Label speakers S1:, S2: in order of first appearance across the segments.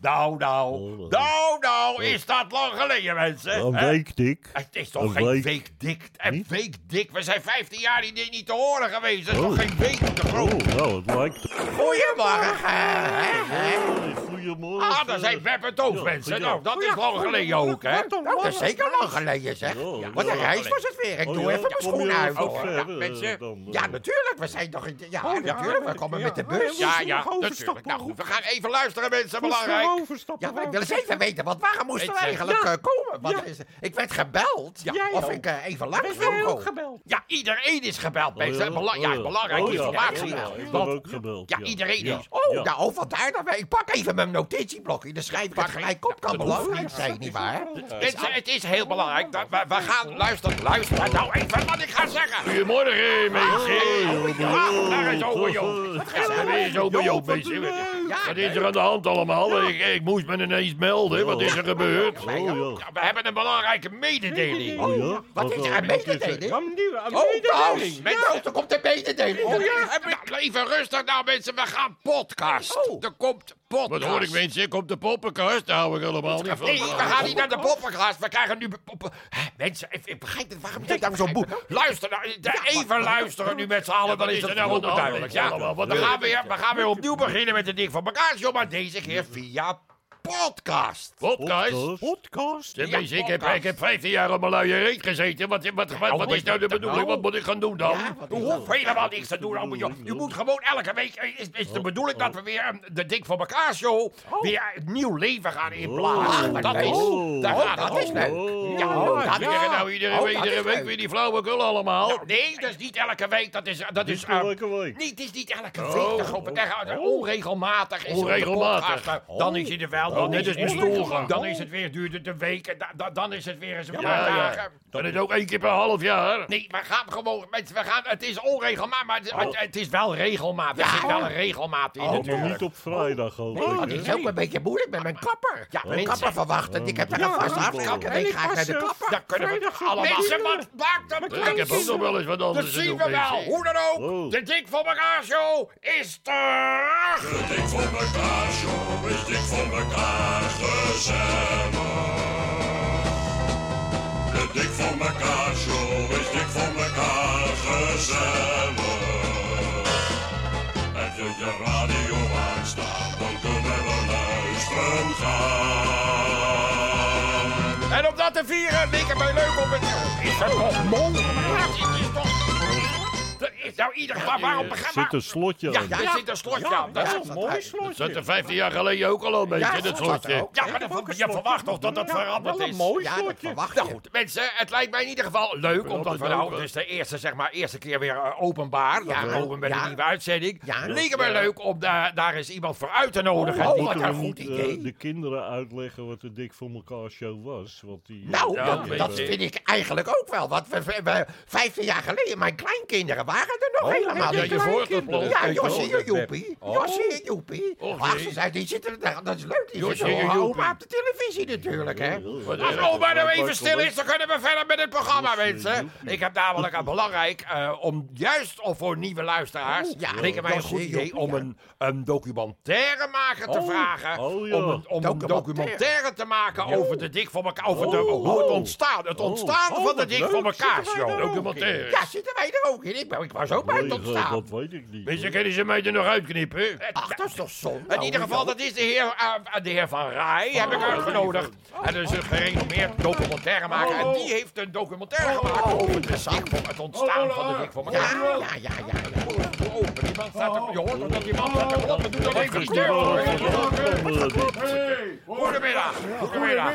S1: hè? Nou, nou,
S2: Oh,
S1: nou, nou, is dat lang geleden, mensen?
S2: Een
S1: hè?
S2: week, Dick.
S1: Het is toch
S2: Een
S1: geen
S2: week.
S1: week dik? Een
S2: Niet?
S1: week dik? We zijn 15 jaar niet, niet te horen geweest. Dat is
S2: Oh.
S1: toch geen week te groot?
S2: Oh, nou, het lijkt...
S1: Goedemorgen, hè?
S2: Goedemorgen.
S1: Ah, daar zijn Web en Toos,
S2: Ja,
S1: mensen. Nou, dat is lang geleden ook, hè?
S3: Nou, dat is zeker lang geleden, zeg.
S2: Ja,
S3: Wat een reis was het weer. Ik
S2: Oh,
S3: doe
S2: ja,
S3: even mijn schoenen uit. hoor.
S2: ver,
S3: Ja,
S2: eh,
S3: mensen.
S2: dan, eh?
S3: Ja, natuurlijk. We zijn toch... in- Ja,
S4: Oh, ja,
S3: natuurlijk. We komen met de bus.
S1: Ja, ja, natuurlijk. Nou goed, we gaan even luisteren, mensen. Belangrijk.
S3: Ja, maar ik wil eens even weten, want waarom
S1: Weet je-
S3: eigenlijk
S4: Ja.
S3: komen? Want
S4: Ja.
S3: is- ik werd gebeld
S4: Jij
S3: of
S4: ook.
S3: ik eh, even langs wil komen.
S4: gebeld?
S1: Ja, iedereen is gebeld, mensen.
S2: ja?
S1: Bela- ja,
S2: Oh,
S1: belangrijke
S2: oh, ja.
S1: informatie.
S2: Oh, ja, ik ben
S1: Want-
S2: ook gebeld.
S1: Ja, iedereen
S2: Ja.
S1: is.
S3: Oh,
S2: Ja.
S3: nou, vandaar dat wij... Ik pak even mijn notitieblokje. Dan schrijf ik het gelijk op. Kan
S1: dat
S3: belangrijk zijn, nietwaar?
S1: Het is heel belangrijk. dat we, gaan luisteren. Luister nou even wat ik ga zeggen. Goedemorgen, mensen. Daar is. Daar is mensen. Wat is er aan de hand allemaal? Ik, ik moest me ineens melden. Wat is er gebeurd?
S2: Oh. Ja,
S1: we hebben een belangrijke mededeling.
S2: Oh, ja?
S3: Wat is er? Een mededeling? Oh,
S4: mededeling.
S3: Klaus. Ja, er komt een mededeling.
S1: Oh ja, nou, even rustig nou mensen, we gaan podcast.
S3: Oh.
S1: Er komt podcast. Wat hoor ik mensen, komt de poppenkast? Daar hou ik helemaal niet van. Nee, we gaan niet naar de poppenkast, we krijgen nu... poppen- Hè, mensen, ik, ik begrijp het, waarom zit daar zo boe? Luister nou, even luisteren nu met z'n allen, dan is het nou onduidelijk. Ja, we, gaan weer, we gaan weer opnieuw beginnen met de Dik van elkaar maar deze keer via podcast. Podcast?
S2: Podcast?
S4: Podcast.
S1: Ja, mensen, ik, heb, ik heb 15 jaar op mijn luie reet gezeten. Wat, wat, wat, wat is nou de bedoeling? Wat moet ik gaan doen dan? Je hoeft helemaal niks te doen. joh. Je moet gewoon elke week... eh, Is, is de bedoeling dat we weer eh, de Dik voor elkaar show... weer een nieuw leven gaan inblazen.
S3: Oh,
S1: dat is...
S2: Oh,
S1: Daar
S3: oh,
S1: gaat
S3: dat is leuk.
S2: Oh.
S1: Ja,
S3: Oh,
S1: dat weer nou iedere,
S3: Oh,
S1: iedere
S3: is
S1: week weer die flauwekul allemaal. Nee, dat is niet elke week. Dat is... Dat is
S2: Niet elke week.
S1: Nee, het is niet elke week. Onregelmatig is het
S2: Onregelmatig.
S1: Dan is hij er wel. Dan, net als mijn stoelgang. Dan is het weer, duurt het een week. en da- da- dan is het weer eens een paar dagen. Dan is het ook één keer per half jaar. Nee, we gaan gewoon... We gaan, het is onregelmatig, maar het, het, het is wel regelmatig. Er zit wel een regelmaat in
S3: Oh,
S2: Maar
S1: natuurlijk.
S2: niet op vrijdag,
S3: dat
S2: hè?
S3: is ook een beetje moeilijk met mijn kapper. Ja, mijn kapper verwacht het. Ik heb daar een vaste afspraak. En ik ga naar de kapper.
S1: Dan kunnen we allemaal... Mensen, wat maakt dat
S2: Ik heb ook nog wel eens wat
S1: Dat
S2: anders te
S1: zien we wel. Hoe dan ook.
S2: Oh.
S1: De Dik voor elkaar show is terug.
S5: Dik voor elkaar, show is dik voor elkaar gezellig. De dik voor elkaar, show is dik voor elkaar gezellig. Heb je je radio aanstaan, dan kunnen we luisteren gaan.
S1: En om dat te vieren, leek het mij leuk om het... Is het toch mond? Het is toch... Er is nou ieder geval... Waarom
S2: Er
S1: begrijp
S2: zit een slotje
S1: Ja,
S2: aan.
S1: er zit een slotje aan. Dat is
S4: Dat is een mooi
S2: Dat
S4: slotje.
S2: zat er 15 jaar geleden ook al een beetje,
S3: Ja,
S2: dat
S3: dat zat er
S2: slotje.
S1: Ja, maar dan- je verwacht toch dat dat veranderd
S4: Wel een
S1: is?
S4: mooi
S3: Ja, dat
S4: slotje.
S3: verwacht
S1: Nou goed, mensen, het lijkt mij in ieder geval leuk, omdat we nou, het is de eerste, zeg maar, eerste keer weer eh, openbaar, dat
S3: Ja,
S1: komen met
S3: ja.
S1: een nieuwe uitzending.
S3: Ja.
S1: Leek het mij leuk om daar, daar eens iemand voor uit te nodigen.
S3: Oh,
S1: die-
S3: wat een goed
S2: eh,
S3: idee.
S2: de kinderen uitleggen wat de Dik voor elkaar show was? Want die, eh,
S3: Nou,
S1: Ja,
S3: dat, dat vind ik eigenlijk ook wel. Want we, we, we- 15 jaar geleden, mijn kleinkinderen waren er nog helemaal
S1: ja,
S3: niet.
S1: je voorteploeg.
S3: Ja, Josje
S1: Oh,
S3: en Joepie. Josje en Joepie. Ach, ze zei, die zitten er, dat is leuk. Die
S1: Josje
S3: zitten
S1: en
S3: al
S1: Joepie.
S3: open op de televisie natuurlijk, hè.
S1: Als oma nou even stil is, dan kunnen we verder met het programma, mensen. Ik heb namelijk een belangrijk, eh, om juist of voor nieuwe luisteraars,
S3: Oh, ja.
S1: leek het mij een goed idee om een, een documentairemaker te vragen.
S2: Oh, ja.
S1: Om, een,
S3: Documentaire.
S1: te maken over de Dik voor elkaar, over de, hoe het ontstaan, het ontstaan van de Dik voor elkaar show. Documentaire.
S3: Ja, zitten wij er ook in? Ik was ook bij ontstaan.
S2: dat weet ik niet.
S1: Mensen, kunnen ze mij er nog uitknippen?
S3: Ach, dat is toch zonde.
S1: In ieder geval, dat is de heer, eh, de heer Van Rij, heb ik uitgenodigd. En dat is een gerenommeerd documentairemaker. En die heeft een documentaire gemaakt over de dik voor het ontstaan van de dik voor elkaar.
S3: ja, ja, ja. ja.
S1: Die man staat er, je hoort dat die man staat dat even
S2: Die
S1: stil.
S2: wel even.
S1: Goedemiddag. Goedemiddag.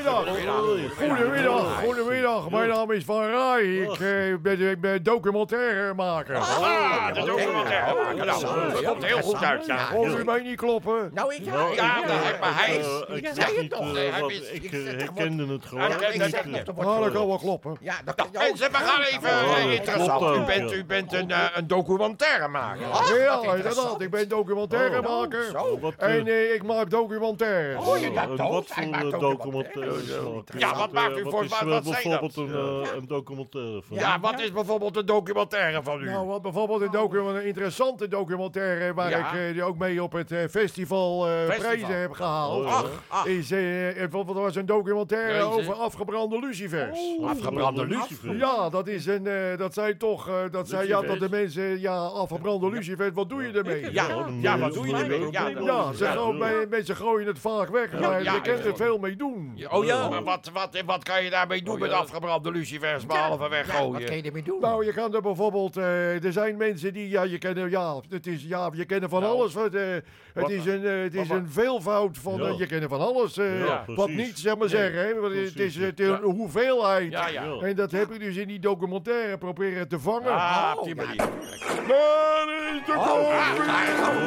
S6: Goedemiddag, goedemiddag. Mijn naam is Van Rij. Ik eh, ben, ik ben documentairemaker.
S1: Ah, de documentairemaker. Nou, dat komt heel goed uit, ja.
S6: Mij niet kloppen?
S3: Nou, ik
S2: Nou,
S1: Ja,
S2: ik,
S1: dat is- maar hij is-
S2: ik
S3: zei het
S2: niet,
S3: toch,
S2: eh, ik eh,
S1: er
S2: herkende het gewoon.
S1: Ja,
S3: Ja, ik
S1: dat-
S3: zeg
S1: dat-
S3: nog,
S6: Nou, dat kan wel kloppen.
S3: Ja, dat
S1: Nou,
S3: kan je ook.
S1: mensen, we gaan even eh, interessant. U
S2: ook,
S1: bent,
S2: ja.
S1: u bent een, een documentairemaker.
S6: Ja, inderdaad. Ik ben documentairemaker.
S3: Oh,
S6: En ik maak documentaires.
S3: Oh, je dat
S2: wat voor
S3: documentaires.
S2: maken?
S1: Ja, wat maakt u voor-
S2: is,
S1: wat- zijn
S2: bijvoorbeeld
S1: dat?
S2: een, een documentaire van
S1: Ja, wat is bijvoorbeeld een documentaire van u?
S6: Nou, wat bijvoorbeeld een, docu een interessante documentaire waar
S1: Ja.
S6: ik eh, die ook mee op het eh, festival,
S1: Festival.
S6: prijzen heb gehaald.
S2: Oh.
S1: Ach, ach.
S6: Is, bijvoorbeeld was een documentaire over afgebrande lucifers.
S1: Afgebrande lucifer.
S6: Ja, dat is een, dat zijn toch, dat zijn ja, dat de mensen, ja, afgebrande lucifers, wat doe je ermee?
S1: Ja, ja, wat doe je ermee? Ja,
S6: Ja, ze gooien- mensen gooien het vaak weg, maar je kunt er veel mee doen.
S1: Oh ja? Maar wat, wat, wat kan je daarmee doen met afgebrande lucifers, behalve
S3: Wat
S1: weggooien?
S3: kan je ermee doen?
S6: Nou, je kan er bijvoorbeeld, er zijn mensen die, ja, je kennen, ja, het is, ja, je kennen van alles. Wat, eh, het is een, eh, het is een veelvoud van,
S2: Ja.
S6: eh, je kent van alles. eh,
S2: Ja,
S6: wat niet, zeg maar zeggen, hè, want het is,
S2: Precies.
S6: het is een hoeveelheid.
S1: Ja.
S6: En dat heb ik dus in die documentaire proberen te vangen.
S1: Ah, op die manier.
S6: Daar is de koffie!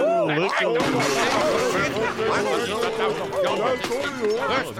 S2: Oh,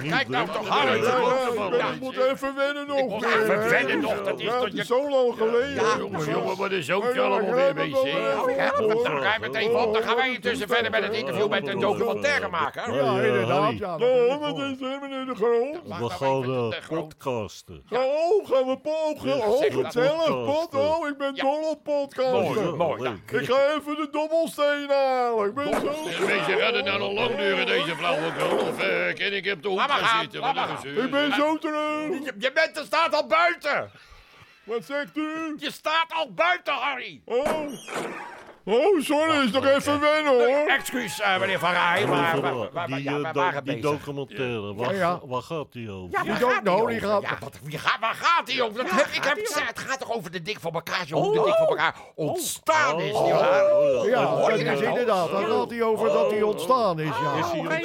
S1: kijk nou toch,
S6: Ja,
S1: Harry.
S6: ja, ja, ik moet even wennen nog.
S1: moet
S6: eh,
S1: even wennen nog, dat is
S6: Ja,
S1: toch
S6: het
S1: je-
S6: is zo lang geleden.
S1: Jongen, jongen, wat is ook allemaal weer bezig? je het even op, dan gaan wij intussen verder met het interview met de documentairemaker.
S6: Ja, inderdaad. Ja, wat is er, meneer de Groot?
S2: We gaan eh, podcasten.
S6: Oh, gaan we pogen? Oh,
S1: dat.
S6: gezellig, pot.
S2: Podcasten.
S6: Oh, ik ben dol op podcasten.
S1: Mooi.
S6: Ik ga even de dobbelsteen halen. Ik ben zo...
S1: Mensen, gaat het nou nog lang duren, deze flauwekul? Of eh, kan ik op de hoek gaan zitten? een
S6: Ik ben zo terug.
S1: Je, je bent, er staat al buiten.
S6: Wat zegt u?
S1: Je staat al buiten, Harry.
S6: Oh. Oh, sorry, is nog even wennen hoor.
S1: Excuus, eh, meneer Van Rij, maar
S2: Die,
S1: ja,
S2: eh,
S1: we
S2: do-
S1: waren
S2: die
S1: bezig.
S2: documentaire, waar,
S6: Ja, ja.
S2: waar gaat die over?
S3: Ja,
S6: Die
S3: waar gaat
S6: nou,
S3: die
S6: die
S3: over?
S6: gaat-
S3: Ja,
S1: Wat, wie gaat, waar gaat hij over? Dat heb, ik heb gezegd, het gaat toch over de dik voor elkaar, zo, hoe de dik voor elkaar ontstaan is,
S2: Oh,
S1: nietwaar?
S2: oh, ja.
S1: Hoor
S6: dat
S1: je
S6: is
S1: dat nou?
S6: inderdaad. Dan gaat hij over dat hij ontstaan is,
S2: Is
S6: ja.
S2: hij ontstaan?
S6: Hij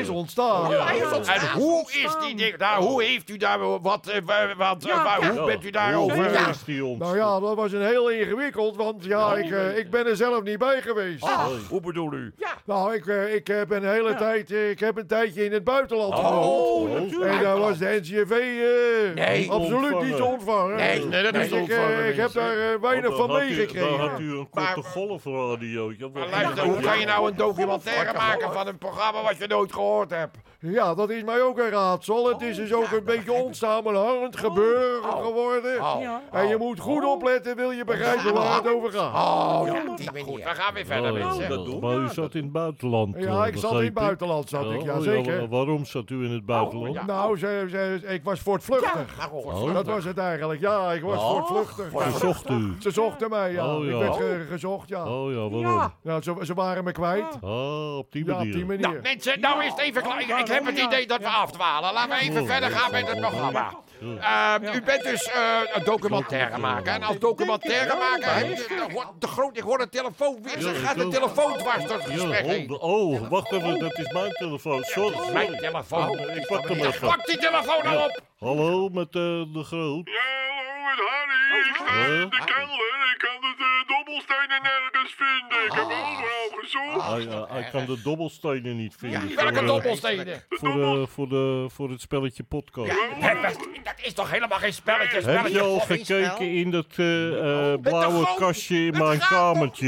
S6: is ontstaan.
S3: Hij is ontstaan.
S1: En hoe is die dik? Nou, hoe heeft u daar, wat, eh, wa- wat, eh, waar- hoe bent u
S2: Hoe
S1: daarover?
S3: Ja.
S2: is die ontstaan?
S6: Nou ja, dat was een heel ingewikkeld, want ja, ik, eh, ik ben er zelf niet bij geweest.
S1: Hoe bedoel u?
S6: Nou, ik, eh, ik heb een hele tijd, eh, ik heb een tijdje in het buitenland
S1: Oh,
S6: gewoond. En daar was de NCV eh,
S3: Nee.
S6: absoluut
S2: Ontvangen.
S6: niet te ontvangen.
S3: Nee,
S1: Nee, dat is
S6: Dus ik,
S1: ontvangen,
S6: eh, ik heb daar eh, weinig van
S2: u- Dan
S6: meegekregen.
S2: had u een korte golfradio. Ja,
S1: Maar
S2: wat-
S1: luister, hoe kan je nou een documentaire maken van een programma wat je nooit gehoord hebt?
S6: Ja, dat is mij ook een raadsel. Het is dus ook een beetje onsamenhangend gebeuren geworden. En je moet goed opletten, wil je begrijpen waar het over gaat.
S3: Oh, ja, die
S1: Goed,
S3: manier.
S1: we gaan weer verder,
S2: Oh,
S1: mensen.
S2: Maar u zat in het buitenland.
S6: Ja,
S2: eh,
S6: ik zat in het buitenland, zat ik,
S2: Oh,
S6: ja
S2: ja,
S6: zeker.
S2: wa- waarom zat u in het buitenland?
S6: Nou, ze, ze, ik was voortvluchtig.
S2: Oh.
S6: Dat was het eigenlijk, ja, ik was voortvluchtig.
S2: Ze zocht u.
S6: Ze zochten mij, ja.
S2: Oh, ja.
S6: Ik werd ge- gezocht, ja.
S2: Oh ja, waarom?
S6: Ja, ze, ze waren me kwijt.
S2: Ah, op die
S6: Ja, op
S2: manier.
S6: die manier.
S1: Nou, mensen, nou is het even klaar. Ik, heb het idee dat we afdwalen. Laten we even verder gaan met het programma. Eh, u bent dus eh, een documentairemaker. En als documentairemaker heb je... De, de groot, ik hoor de telefoon weer. Ze
S2: Ja,
S1: gaat de telefoon dwars door het gesprek
S2: oh,
S1: heen.
S2: oh, wacht even, dat is mijn telefoon. Sorry,
S1: Mijn
S2: sorry.
S1: telefoon.
S2: Ik pak hem even.
S1: Pak die telefoon nou op.
S2: Hallo, met eh, de groot.
S6: Ja, hallo met Harry. Ik sta in de kelder. Ik kan de eh, dobbelstenen nergens vinden. Ik heb overal gezocht.
S2: Hij, eh, hij kan de dobbelstenen niet vinden. voor,
S1: Welke
S2: eh,
S1: dobbelstenen?
S2: Voor, de, voor, de, voor het spelletje podcast.
S1: Dat dat is toch helemaal geen spelletje?
S2: Heb je
S1: spelletje.
S2: al gekeken in dat eh, eh, blauwe
S1: groot-
S2: kastje in
S1: de
S2: mijn kamertje?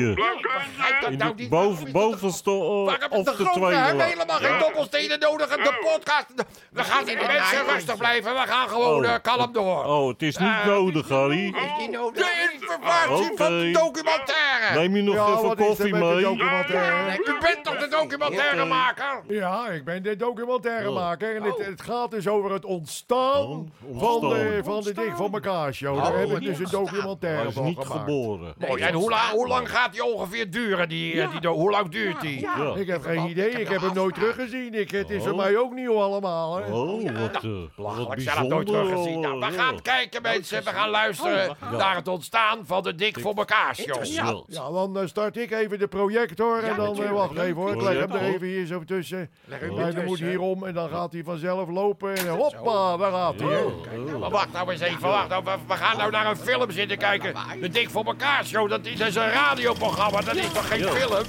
S2: In
S1: nou
S2: de
S1: niet?
S2: boven, bovenste
S1: hebben
S2: of
S1: de
S2: de tweede.
S1: hebben
S2: la-
S1: helemaal geen dobbelstenen nodig. En de podcast... We gaan die mensen rustig blijven. We gaan gewoon
S2: Oh.
S1: eh, kalm door.
S2: Oh, het is niet nodig, Harry.
S3: Is nodig?
S1: De informatie van de documentaire.
S2: Neem je nog
S6: Ja,
S2: even
S6: is er
S2: koffie
S6: met de
S2: mee?
S6: documentaire?
S1: U bent toch de documentairemaker?
S6: Ja, ik ben de documentairemaker. En het,
S1: Oh.
S6: het gaat dus over het ontstaan,
S2: Oh,
S6: van de, van de Dik voor elkaar show. Daar
S1: Oh,
S6: heb ik dus een documentaire
S2: is
S6: van
S2: niet
S6: gemaakt.
S2: geboren.
S1: Mooi. En hoe, la- hoe lang gaat die ongeveer duren? Die, eh, die, hoe lang duurt die?
S2: Ja.
S6: Ik heb geen idee, ik heb hem nooit teruggezien. Ik, het is voor mij ook nieuw allemaal. Hè.
S2: Oh, wat, eh, wat
S1: zelf nooit
S2: bijzonder.
S1: teruggezien. Nou, we gaan kijken, mensen. We gaan luisteren naar het ontstaan van de Dik voor elkaar show.
S2: Ja.
S6: Ja, dan eh, start ik even de projector en dan, eh, wacht even hoor, ik leg hem er even hier zo tussen. En dan moet hij hierom en dan gaat hij vanzelf lopen en hoppa, daar gaat hij. hè.
S1: Maar wacht nou eens even, wacht nou. We, we gaan nou naar een film zitten kijken. De Dik voor elkaar show, dat is een radioprogramma. Dat is toch geen film?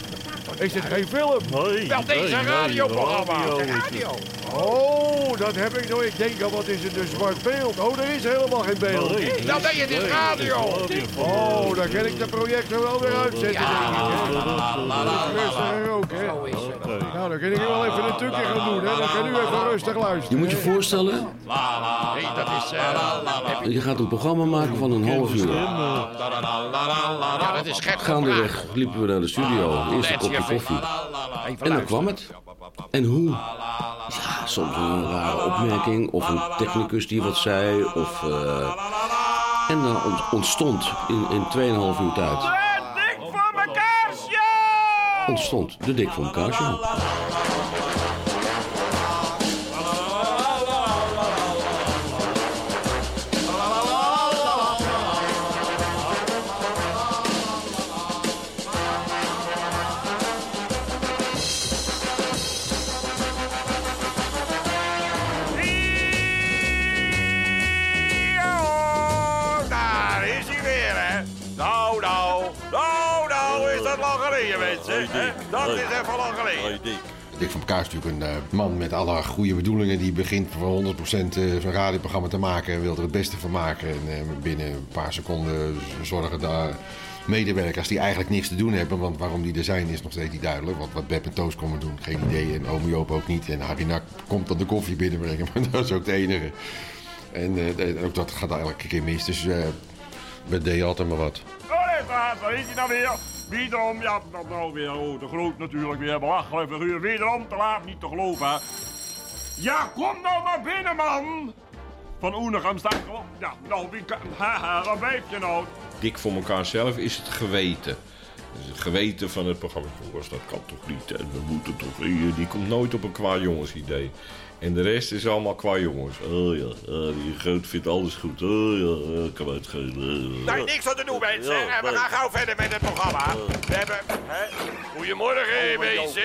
S6: Is dit geen film?
S7: Nee,
S1: Wel, deze
S7: nee,
S1: radioprogramma.
S7: radio
S6: Oh, dat heb ik nog. Ik denk al, wat is het, een zwart beeld? Oh, er is helemaal geen beeld.
S7: Nee,
S1: Nou, nee, het is
S7: nee,
S1: radio.
S6: Oh, dan kan ik de projector wel weer uitzetten. Rustig en roken, hè.
S7: Oké.
S6: Nou, dan kan ik wel even een tukje gaan doen, hè. Dan kan u even rustig
S8: Je
S6: luisteren.
S8: moet je voorstellen,
S1: Nee, dat is... eh,
S8: je gaat een programma maken van een half uur.
S1: ja, dat is gek.
S8: Gaandeweg liepen we naar de studio. Eerst een kopje koffie. En dan kwam het. En hoe? Ja, soms een rare opmerking. Of een technicus die wat zei. Of, eh, En dan ont- ontstond in, in 2,5 uur tijd.
S1: Dik voor elkaar, show!
S8: Ontstond de Dik voor elkaar show.
S1: Hè? Dat is even lang geleden.
S7: Dick.
S9: Dick van elkaar is natuurlijk een eh, man met alle goede bedoelingen. Die begint voor 100% eh, zo'n radioprogramma te maken. En wil er het beste van maken. En eh, binnen een paar seconden zorgen daar medewerkers die eigenlijk niks te doen hebben. Want waarom die er zijn is nog steeds niet duidelijk. Want wat Beb en Toos komen doen, geen idee. En Ome Joop ook niet. En Harry Nak komt dan de koffie binnenbrengen. Maar dat is ook het enige. En ook dat gaat elke keer mis. Dus eh we deden altijd maar wat.
S10: Oh, daar is hij dan weer. Wederom, ja, dat nou weer. Oh, de groot natuurlijk weer. Belachelijk figuur. Wederom te laat, niet te geloven. Ja, kom nou maar binnen, man. Van Oenigem staat gewoon. Ja, nou, wie kan... Haha, waar blijf je nou?
S11: dik voor elkaar zelf is het geweten. Het geweten van het programma. Jongens, dat kan toch niet? En we moeten toch. Die komt nooit op een qua jongens idee. En de rest is allemaal qua jongens. Oh ja, eh, die groot vindt alles goed. Oh ja, eh, kan het schelen.
S1: Nou, niks aan te doen, mensen. En we gaan gauw verder met het programma. We hebben... Hè? Goedemorgen, BC.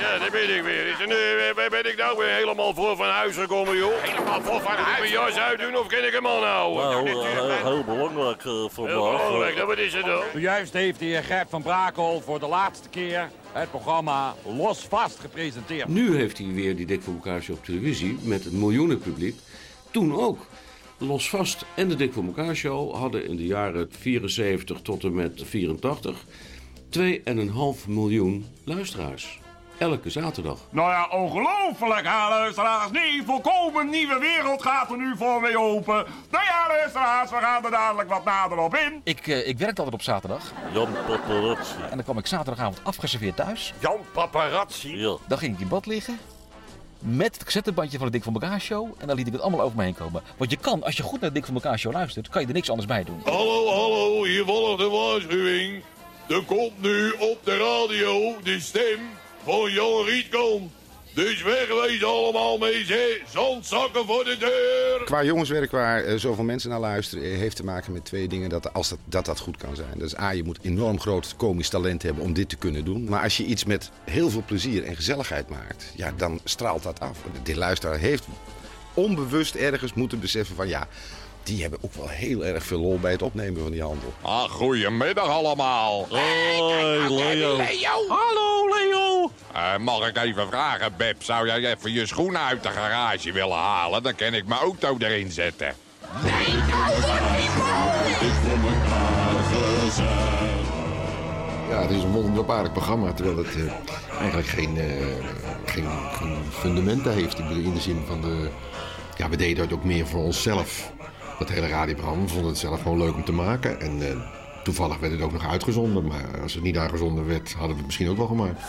S1: Ja, daar ben ik weer. Is er nu, eh, waar ben ik nou weer helemaal voor van huis gekomen, joh? Helemaal voor van huis? Moet ik mijn jas uitdoen of kan ik hem houden?
S7: Nou,
S1: natuurlijk.
S7: eh, heel belangrijk eh,
S1: Heel
S7: vandaag.
S1: belangrijk, hè? wat is het dan?
S10: Juist heeft de heer Gert van Brakel voor de laatste keer het programma Los Vast gepresenteerd.
S8: Nu heeft hij weer die Dik voor elkaar op televisie met een miljoenenpubliek. Toen ook. Los vast en de Dik voor elkaar show hadden in de jaren 74 tot en met 84 2,5 miljoen luisteraars. Elke zaterdag.
S10: Nou ja, ongelooflijk, hè, luisteraars. Nee, volkomen nieuwe wereld gaat er nu voor mee open. Nou ja, luisteraars, we gaan er dadelijk wat nader op in.
S12: Ik, eh, ik werkte altijd op zaterdag.
S7: Jan Paparazzi.
S12: En dan kwam ik zaterdagavond afgeserveerd thuis.
S1: Jan Paparazzi.
S7: Ja.
S12: Dan ging ik in bad liggen. Met het cassettebandje van de Dik van elkaar show. En dan liet ik het allemaal over me heen komen. Want je kan, als je goed naar de Dik van elkaar show luistert, kan je er niks anders bij doen.
S5: Hallo, hallo, hier volgt de waarschuwing. Er komt nu op de radio de stem van Jan Rietkamp. Dus wegwezen allemaal mee, ze. Zandzakken voor de deur.
S13: Qua jongenswerk waar eh, zoveel mensen naar luisteren, eh, heeft te maken met twee dingen dat, als dat, dat dat goed kan zijn. Is A, je moet enorm groot komisch talent hebben om dit te kunnen doen. Maar als je iets met heel veel plezier en gezelligheid maakt, ja, dan straalt dat af. De luisteraar heeft onbewust ergens moeten beseffen van ja, die hebben ook wel heel erg veel lol bij het opnemen van die handel.
S5: Ah, goedemiddag allemaal.
S7: Hoi, Leo.
S1: Leo.
S7: Hallo, Leo.
S5: Eh, mag ik even vragen, Beb? Zou jij even je schoenen uit de garage willen halen? Dan kan ik mijn auto erin zetten.
S9: Ja, het is een wonderbaarlijk programma, terwijl het eh, eigenlijk geen, eh, geen, geen fundamenten heeft. Ik bedoel, in de zin van de... Ja, we deden het ook meer voor onszelf, dat hele radioprogramma. We vonden het zelf gewoon leuk om te maken. En eh, toevallig werd het ook nog uitgezonden. Maar als het niet uitgezonden werd, hadden we het misschien ook wel gemaakt.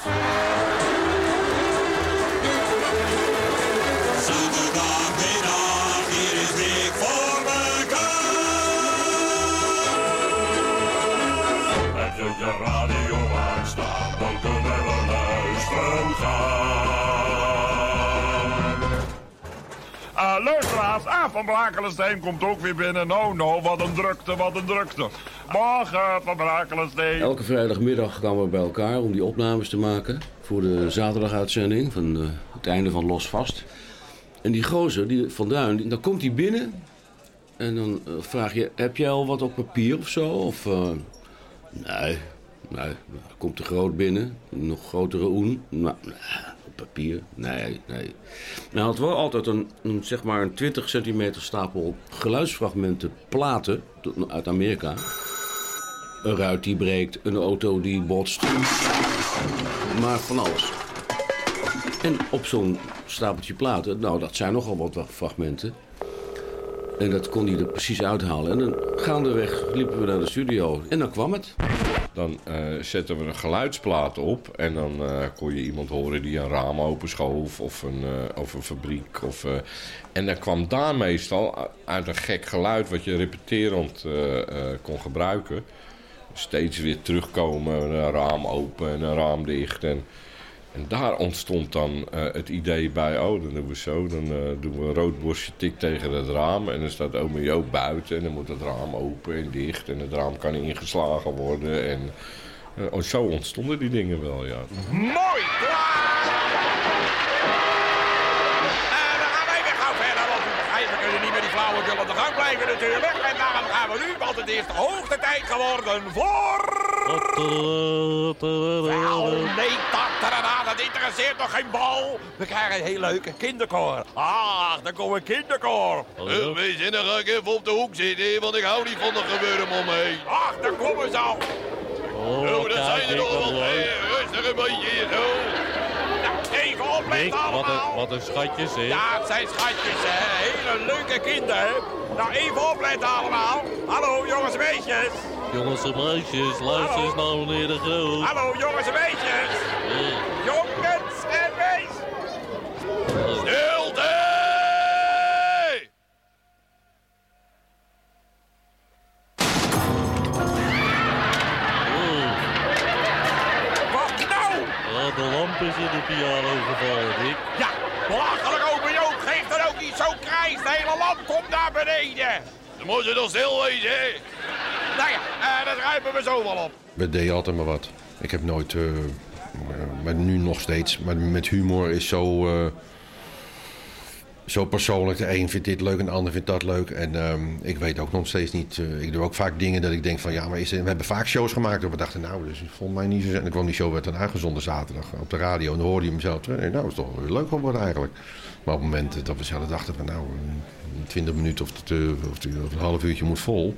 S10: Luisteraars, A van Brakelenstein komt ook weer binnen. Nou, nou, wat een drukte, wat een drukte. Morgen van Brakelenstein.
S8: Elke vrijdagmiddag kwamen we bij elkaar om die opnames te maken. Voor de zaterdaguitzending van eh, het einde van Los Vast. En die gozer, die Van Duin, dan komt hij binnen. En dan eh, vraag je, heb jij al wat op papier of zo? Of, eh, nee, nou, komt de groot binnen, nog grotere oen. Nou, nou, papier, nee, nee. Hij had wel altijd een, een, zeg maar een 20 centimeter stapel geluidsfragmenten, platen uit Amerika. Een ruit die breekt, een auto die botst. Maar van alles. En op zo'n stapeltje platen, nou dat zijn nogal wat fragmenten. En dat kon hij er precies uithalen. En dan gaandeweg liepen we naar de studio. En dan kwam het.
S11: Dan eh, zetten we een geluidsplaat op en dan eh, kon je iemand horen die een raam openschoof of een, eh, of een fabriek. Of, en dan kwam daar meestal uit een gek geluid wat je repeterend kon gebruiken. Steeds weer terugkomen, een raam open en een raam dicht. En, en daar ontstond dan eh, het idee bij, oh dan doen we zo, dan eh, doen we een rood bosje tik tegen het raam. En dan staat ome Joop buiten en dan moet het raam open en dicht. En het raam kan ingeslagen worden. En eh, oh, zo ontstonden die dingen wel, ja.
S1: Mooi! En dan gaan wij weer gauw verder, want we kunnen niet met die flauwekul op de gang blijven natuurlijk. En daarom gaan we nu, want het is de hoogste tijd geworden voor... Wel, nee, tatarara, dat interesseert toch geen bal? We krijgen een heel leuke kinderkoor. Ah, daar komt een kinderkoor.
S5: Uh, wees in, dan ga ik even op de hoek zitten, want ik hou niet van de gebeuren om me heen.
S1: Ach, daar komen ze al.
S5: Oh, dat zijn er nog wel. Hey, rustig een beetje hier zo.
S1: Nou, opletten allemaal.
S7: wat een schatjes, hè?
S1: Ja, het zijn schatjes, hè. Hele leuke kinderen. Nou, even opletten allemaal. Hallo, jongens en meisjes.
S7: Jongens en meisjes, luister eens naar meneer de Groot.
S1: Hallo, jongens en meisjes. Jongens
S7: de lamp is in de piano gevallen, Dick.
S1: Ja, belachelijk over Joop. Geef dan ook niet zo krijs. De hele lamp komt naar beneden.
S5: Dan moet je toch stil wezen, hè?
S1: Nou ja, eh, dat ruimen we zo wel op.
S9: We deden altijd maar wat. Ik heb nooit, eh, maar nu nog steeds, maar met humor is zo, eh, zo persoonlijk. De een vindt dit leuk en de ander vindt dat leuk. En ehm, ik weet ook nog steeds niet. eh, ik doe ook vaak dingen dat ik denk van ja, maar we hebben vaak shows gemaakt. Dat we dachten, nou, dus vond mij niet zo. En dan kwam die show werd dan uitgezonden zaterdag op de radio. En dan hoorde je hem zelf. En nou, is toch leuk geworden eigenlijk. Maar op het moment dat we zelf dachten van nou, eh, 20 minuten of, eh, of, het- of een half uurtje moet vol.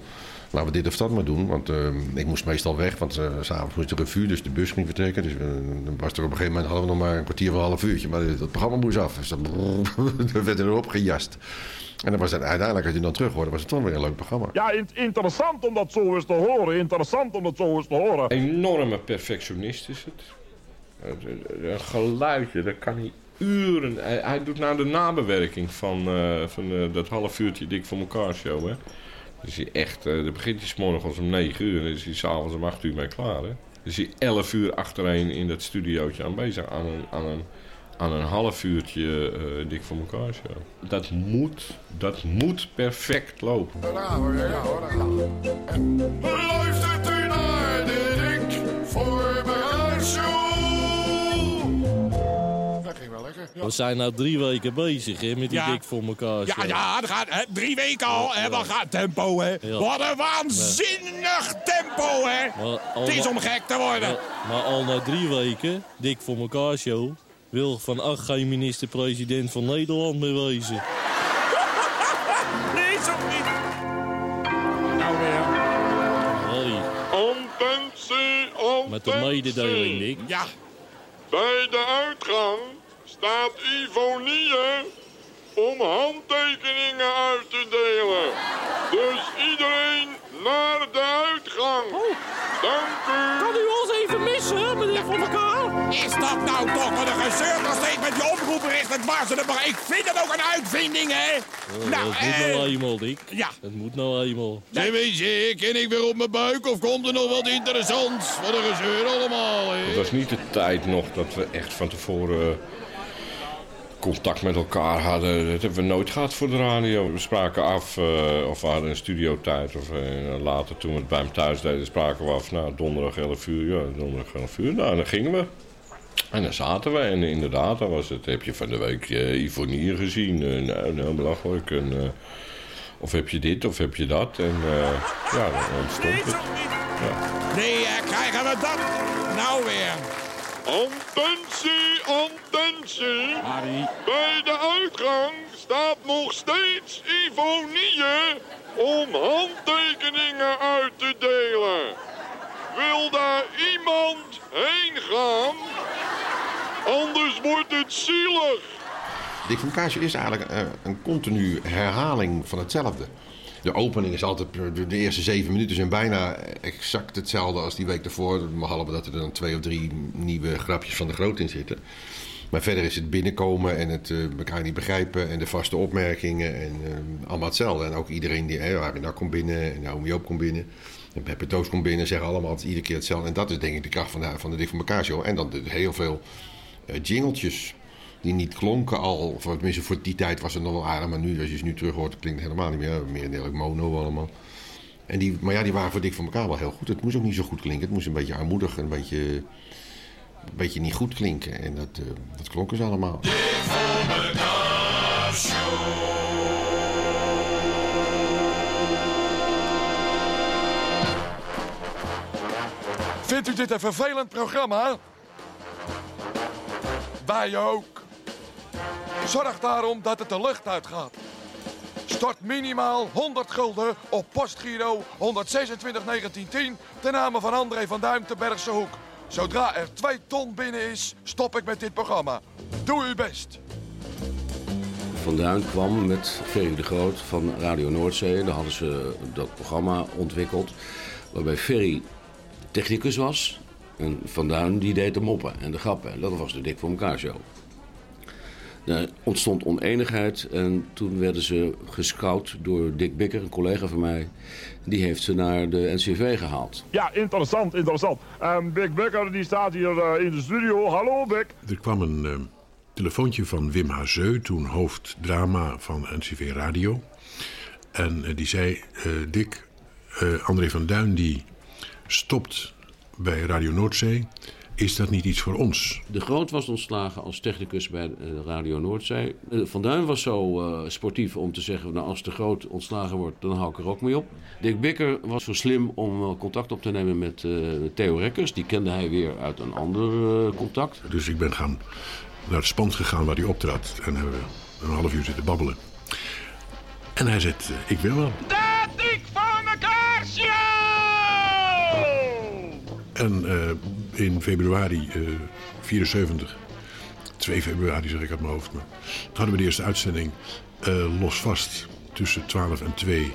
S9: Laten we dit of dat maar doen. Want eh, ik moest meestal weg. Want s s'avonds moest de revue, dus de bus ging vertrekken. Dus dan was er op een gegeven moment hadden we nog maar een kwartier of een half uurtje. Maar het programma moest af. Dus dan, werd er erop gejast. En dan was het uiteindelijk, als je dan terug hoorde, was het toch weer een leuk programma.
S10: Ja, in- interessant om dat zo eens te horen. Interessant om dat zo eens te horen.
S11: Enorme perfectionist is het. Eh, Een geluidje, dat kan hij uren. Hij, hij doet nou de nabewerking van, eh, van dat half uurtje dik voor elkaar show. Hè. Dus hij echt, eh dan begint 's morgens om 9 uur en is hij s'avonds om 8 uur mee klaar. Hè. Dus hij 11 uur achtereen in dat studiootje aan een, aan een, aan een half uurtje eh, dik voor elkaar show. Dat moet, dat moet perfect lopen.
S5: Luistert u naar de voor Show.
S7: We zijn nou drie weken bezig hè, met die
S1: Ja.
S7: dik voor elkaar.
S1: Ja,
S7: show.
S1: ja, dat gaat, hè, drie weken al, hè, wat gaat tempo, hè.
S7: Ja.
S1: Wat een waanzinnig tempo, hè.
S7: Maar al
S1: Het is om gek te worden.
S7: maar, maar al na drie weken, dik voor elkaar show, wil Van Ach geen minister-president van Nederland meer wezen.
S1: Nee, zo niet. Nou weer.
S7: Harry,
S5: Attentie, attentie.
S7: met de mededeling, Dick.
S1: Ja,
S5: Bij de uitgang staat Ivonie om handtekeningen uit te delen. Dus iedereen naar de uitgang. Dank u.
S7: u ons even missen, meneer Van elkaar?
S1: is dat nou toch wat een gezeur nog steeds met je oproepbericht? Het was er maar. Ik vind het ook een uitvinding, hè. nou,
S7: het moet
S1: eh,
S7: nou eenmaal, Dick.
S1: ja.
S7: Het moet nou eenmaal.
S5: Zeg mensen, ken ik weer op mijn buik of komt er nog wat interessants? Wat een gezeur allemaal, hè?
S11: Het was niet de tijd nog dat we echt van tevoren contact met elkaar hadden. Dat hebben we nooit gehad voor de radio. We spraken af, eh, of we hadden een studiotijd. Of eh, later, toen we het bij hem thuis deden, spraken we af. Nou, donderdag 11 uur. Ja, donderdag 11 uur. Nou, dan gingen we. En dan zaten we. En inderdaad, dan was het, heb je van de week eh Ivonier gezien? Eh, nou, nou, belachelijk. En, of heb je dit, of heb je dat? En ja, dan ontstond het.
S1: Nee, eh, krijgen we
S3: dat nou weer?
S5: Attentie, attentie.
S3: Harry.
S5: Bij de uitgang staat nog steeds Ivonie om handtekeningen uit te delen. Wil daar iemand heen gaan? Anders wordt het zielig.
S9: Dick van Kaasje is eigenlijk eh, een continu herhaling van hetzelfde. De opening is altijd, de- eerste zeven minuten zijn bijna exact hetzelfde als die week ervoor. Behalve dat er dan twee of drie nieuwe grapjes van de groot in zitten. Maar verder is het binnenkomen en het eh, elkaar niet begrijpen en de vaste opmerkingen en eh, allemaal hetzelfde. En ook iedereen die, hè, Arie komt binnen en Naomi Joop komt binnen. En Peppe komt binnen, zeggen allemaal iedere keer hetzelfde. En dat is denk ik de kracht van de, van de Dik van elkaar. En dan heel veel eh, jingletjes die niet klonken al. Voor, tenminste, voor die tijd was het nog wel aardig. Maar nu, als je ze nu terug hoort, klinkt het helemaal niet meer. Meer mono allemaal. En die, maar ja, die waren voor Dik van elkaar wel heel goed. Het moest ook niet zo goed klinken. Het moest een beetje armoedig, een beetje, een beetje niet goed klinken. En dat, eh, dat klonken ze allemaal.
S14: Vindt u dit een vervelend programma? Wij ook. Zorg daarom dat het de lucht uitgaat. Stort minimaal 100 gulden op postgiro 126 1910 ten name van André van Duim te Bergse Hoek. Zodra er 2 ton binnen is, stop ik met dit programma. Doe uw best.
S8: Van Duin kwam met Ferry de Groot van Radio Noordzee. Daar hadden ze dat programma ontwikkeld. Waarbij Ferry technicus was. En Van Duin die deed de moppen en de grappen. En dat was de Dik voor elkaar show. Er ontstond oneenigheid en toen werden ze gescout door Dick Bikker, een collega van mij. Die heeft ze naar de NCV gehaald.
S10: Ja, interessant, interessant. En Big Becker die staat hier eh, in de studio. Hallo Big.
S15: Er kwam een eh, telefoontje van Wim Hazeu, toen hoofddrama van NCV Radio. En eh, die zei, eh, Dick, eh, André van Duin die stopt bij Radio Noordzee. Is dat niet iets voor ons?
S8: De Groot was ontslagen als technicus bij eh, Radio Noordzee. Eh, Van Duin was zo eh, sportief om te zeggen... Nou, als de Groot ontslagen wordt, dan hou ik er ook mee op. Dick Bikker was zo slim om contact op te nemen met eh, Theo Rekkers. Die kende hij weer uit een ander contact.
S15: Dus ik ben gaan naar het spand gegaan waar hij optrad. En hebben we een half uur zitten babbelen. En hij eh, ik wil wel.
S10: Dik voor elkaar show!
S15: En eh, in februari eh 74, 2 februari zeg ik uit mijn hoofd, maar hadden we de eerste uitzending eh, los vast tussen 12 en 2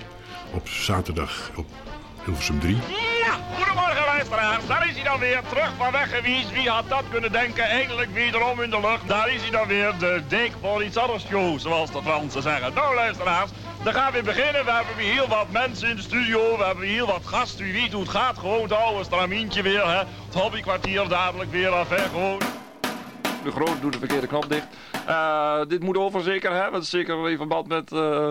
S15: op zaterdag op Hilversum 3.
S10: Ja, goedemorgen luisteraars. Daar is hij dan weer, terug van weg geweest. Wie had dat kunnen denken? Eindelijk wederom in de lucht. Daar is hij dan weer, de iets anders show, zoals de Fransen zeggen. Nou luisteraars, dan gaan we beginnen. We hebben weer heel wat mensen in de studio. We hebben heel wat gasten. U weet hoe het gaat. Gewoon het oude stramientje weer, hè. Het hobbykwartier dadelijk weer af. Gewoon. De Groot doet de verkeerde knop dicht. Eh, dit moet over zeker, hè? Want zeker in verband met... eh,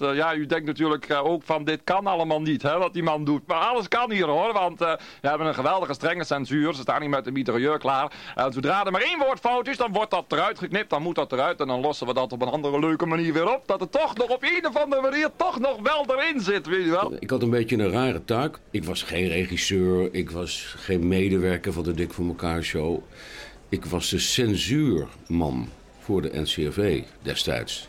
S10: eh, ja, u denkt natuurlijk eh, ook van dit kan allemaal niet, hè, wat die man doet. Maar alles kan hier hoor, want eh, we hebben een geweldige strenge censuur. Ze staan niet met de mitrailleur klaar. En zodra er maar één woord fout is, dan wordt dat eruit geknipt. Dan moet dat eruit en dan lossen we dat op een andere leuke manier weer op. Dat het toch nog op een of andere manier toch nog wel erin zit, weet je wel.
S8: Ik had een beetje een rare taak. Ik was geen regisseur, ik was geen medewerker van de Dik voor elkaar show. Ik was de censuurman voor de NCRV destijds.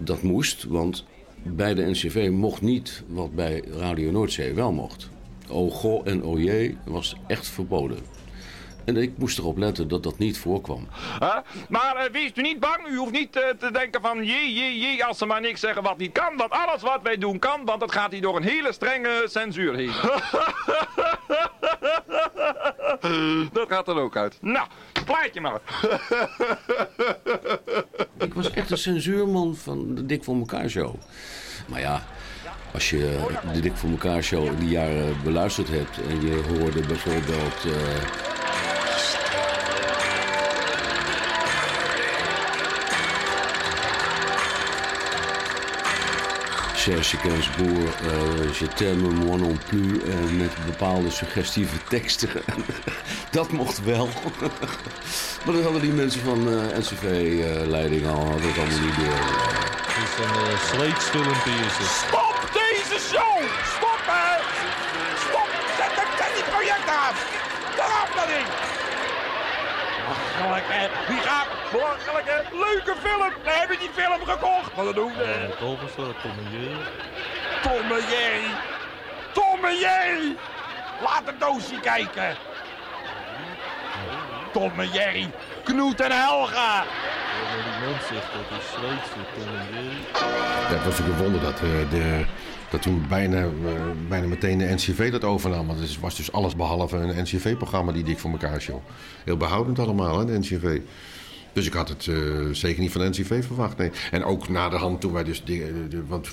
S8: Dat moest, want bij de NCV mocht niet wat bij Radio Noordzee wel mocht. O goh en o jee was echt verboden. En ik moest erop letten dat dat niet voorkwam.
S10: Hè? Maar eh, wees u niet bang, u hoeft niet eh, te denken van jee, jee, jee, als ze maar niks zeggen wat niet kan. Want alles wat wij doen kan, want dat gaat hier door een hele strenge censuur heen. dat gaat er ook uit. Nou, plaatje maar.
S8: Ik was echt een censuurman van de Dik voor elkaar show. Maar ja, als je de Dik voor elkaar show in die jaren beluisterd hebt en je hoorde bijvoorbeeld. eh, Serge Gainsbourg, uh, eh, Je t'aime moi non plus, uh, met bepaalde suggestieve teksten. dat mocht wel. maar dat hadden die mensen van eh, uh, NCV-leiding al, hadden het allemaal niet door.
S7: Het is een uh, sleetsfilmpje is.
S3: Stop deze show! Stop hè! Stop! Zet, dat, zet die project af!
S10: Daaraf dat ding! Belachelijk hè! Die gaat belachelijk hè! Leuke film. We hebben die film gekocht. Wat doen we?
S7: Ja, Tom is dat, Tom en Jerry.
S10: Tom en Jerry. Tom en Jerry. Laat het doosje kijken. Tom en Jerry. Knoet en Helga.
S7: Die zegt dat is Zweeds voor Tom en Jerry.
S9: Ja, het was natuurlijk een wonder dat, eh, de, dat toen bijna, eh, bijna meteen de NCV dat overnam. Want het was dus alles behalve een NCV-programma, die Dik voor elkaar show. Heel behoudend allemaal, hè, de NCV. Dus ik had het eh, zeker niet van de NCV verwacht, nee. En ook na de hand toen wij dus... De, de- want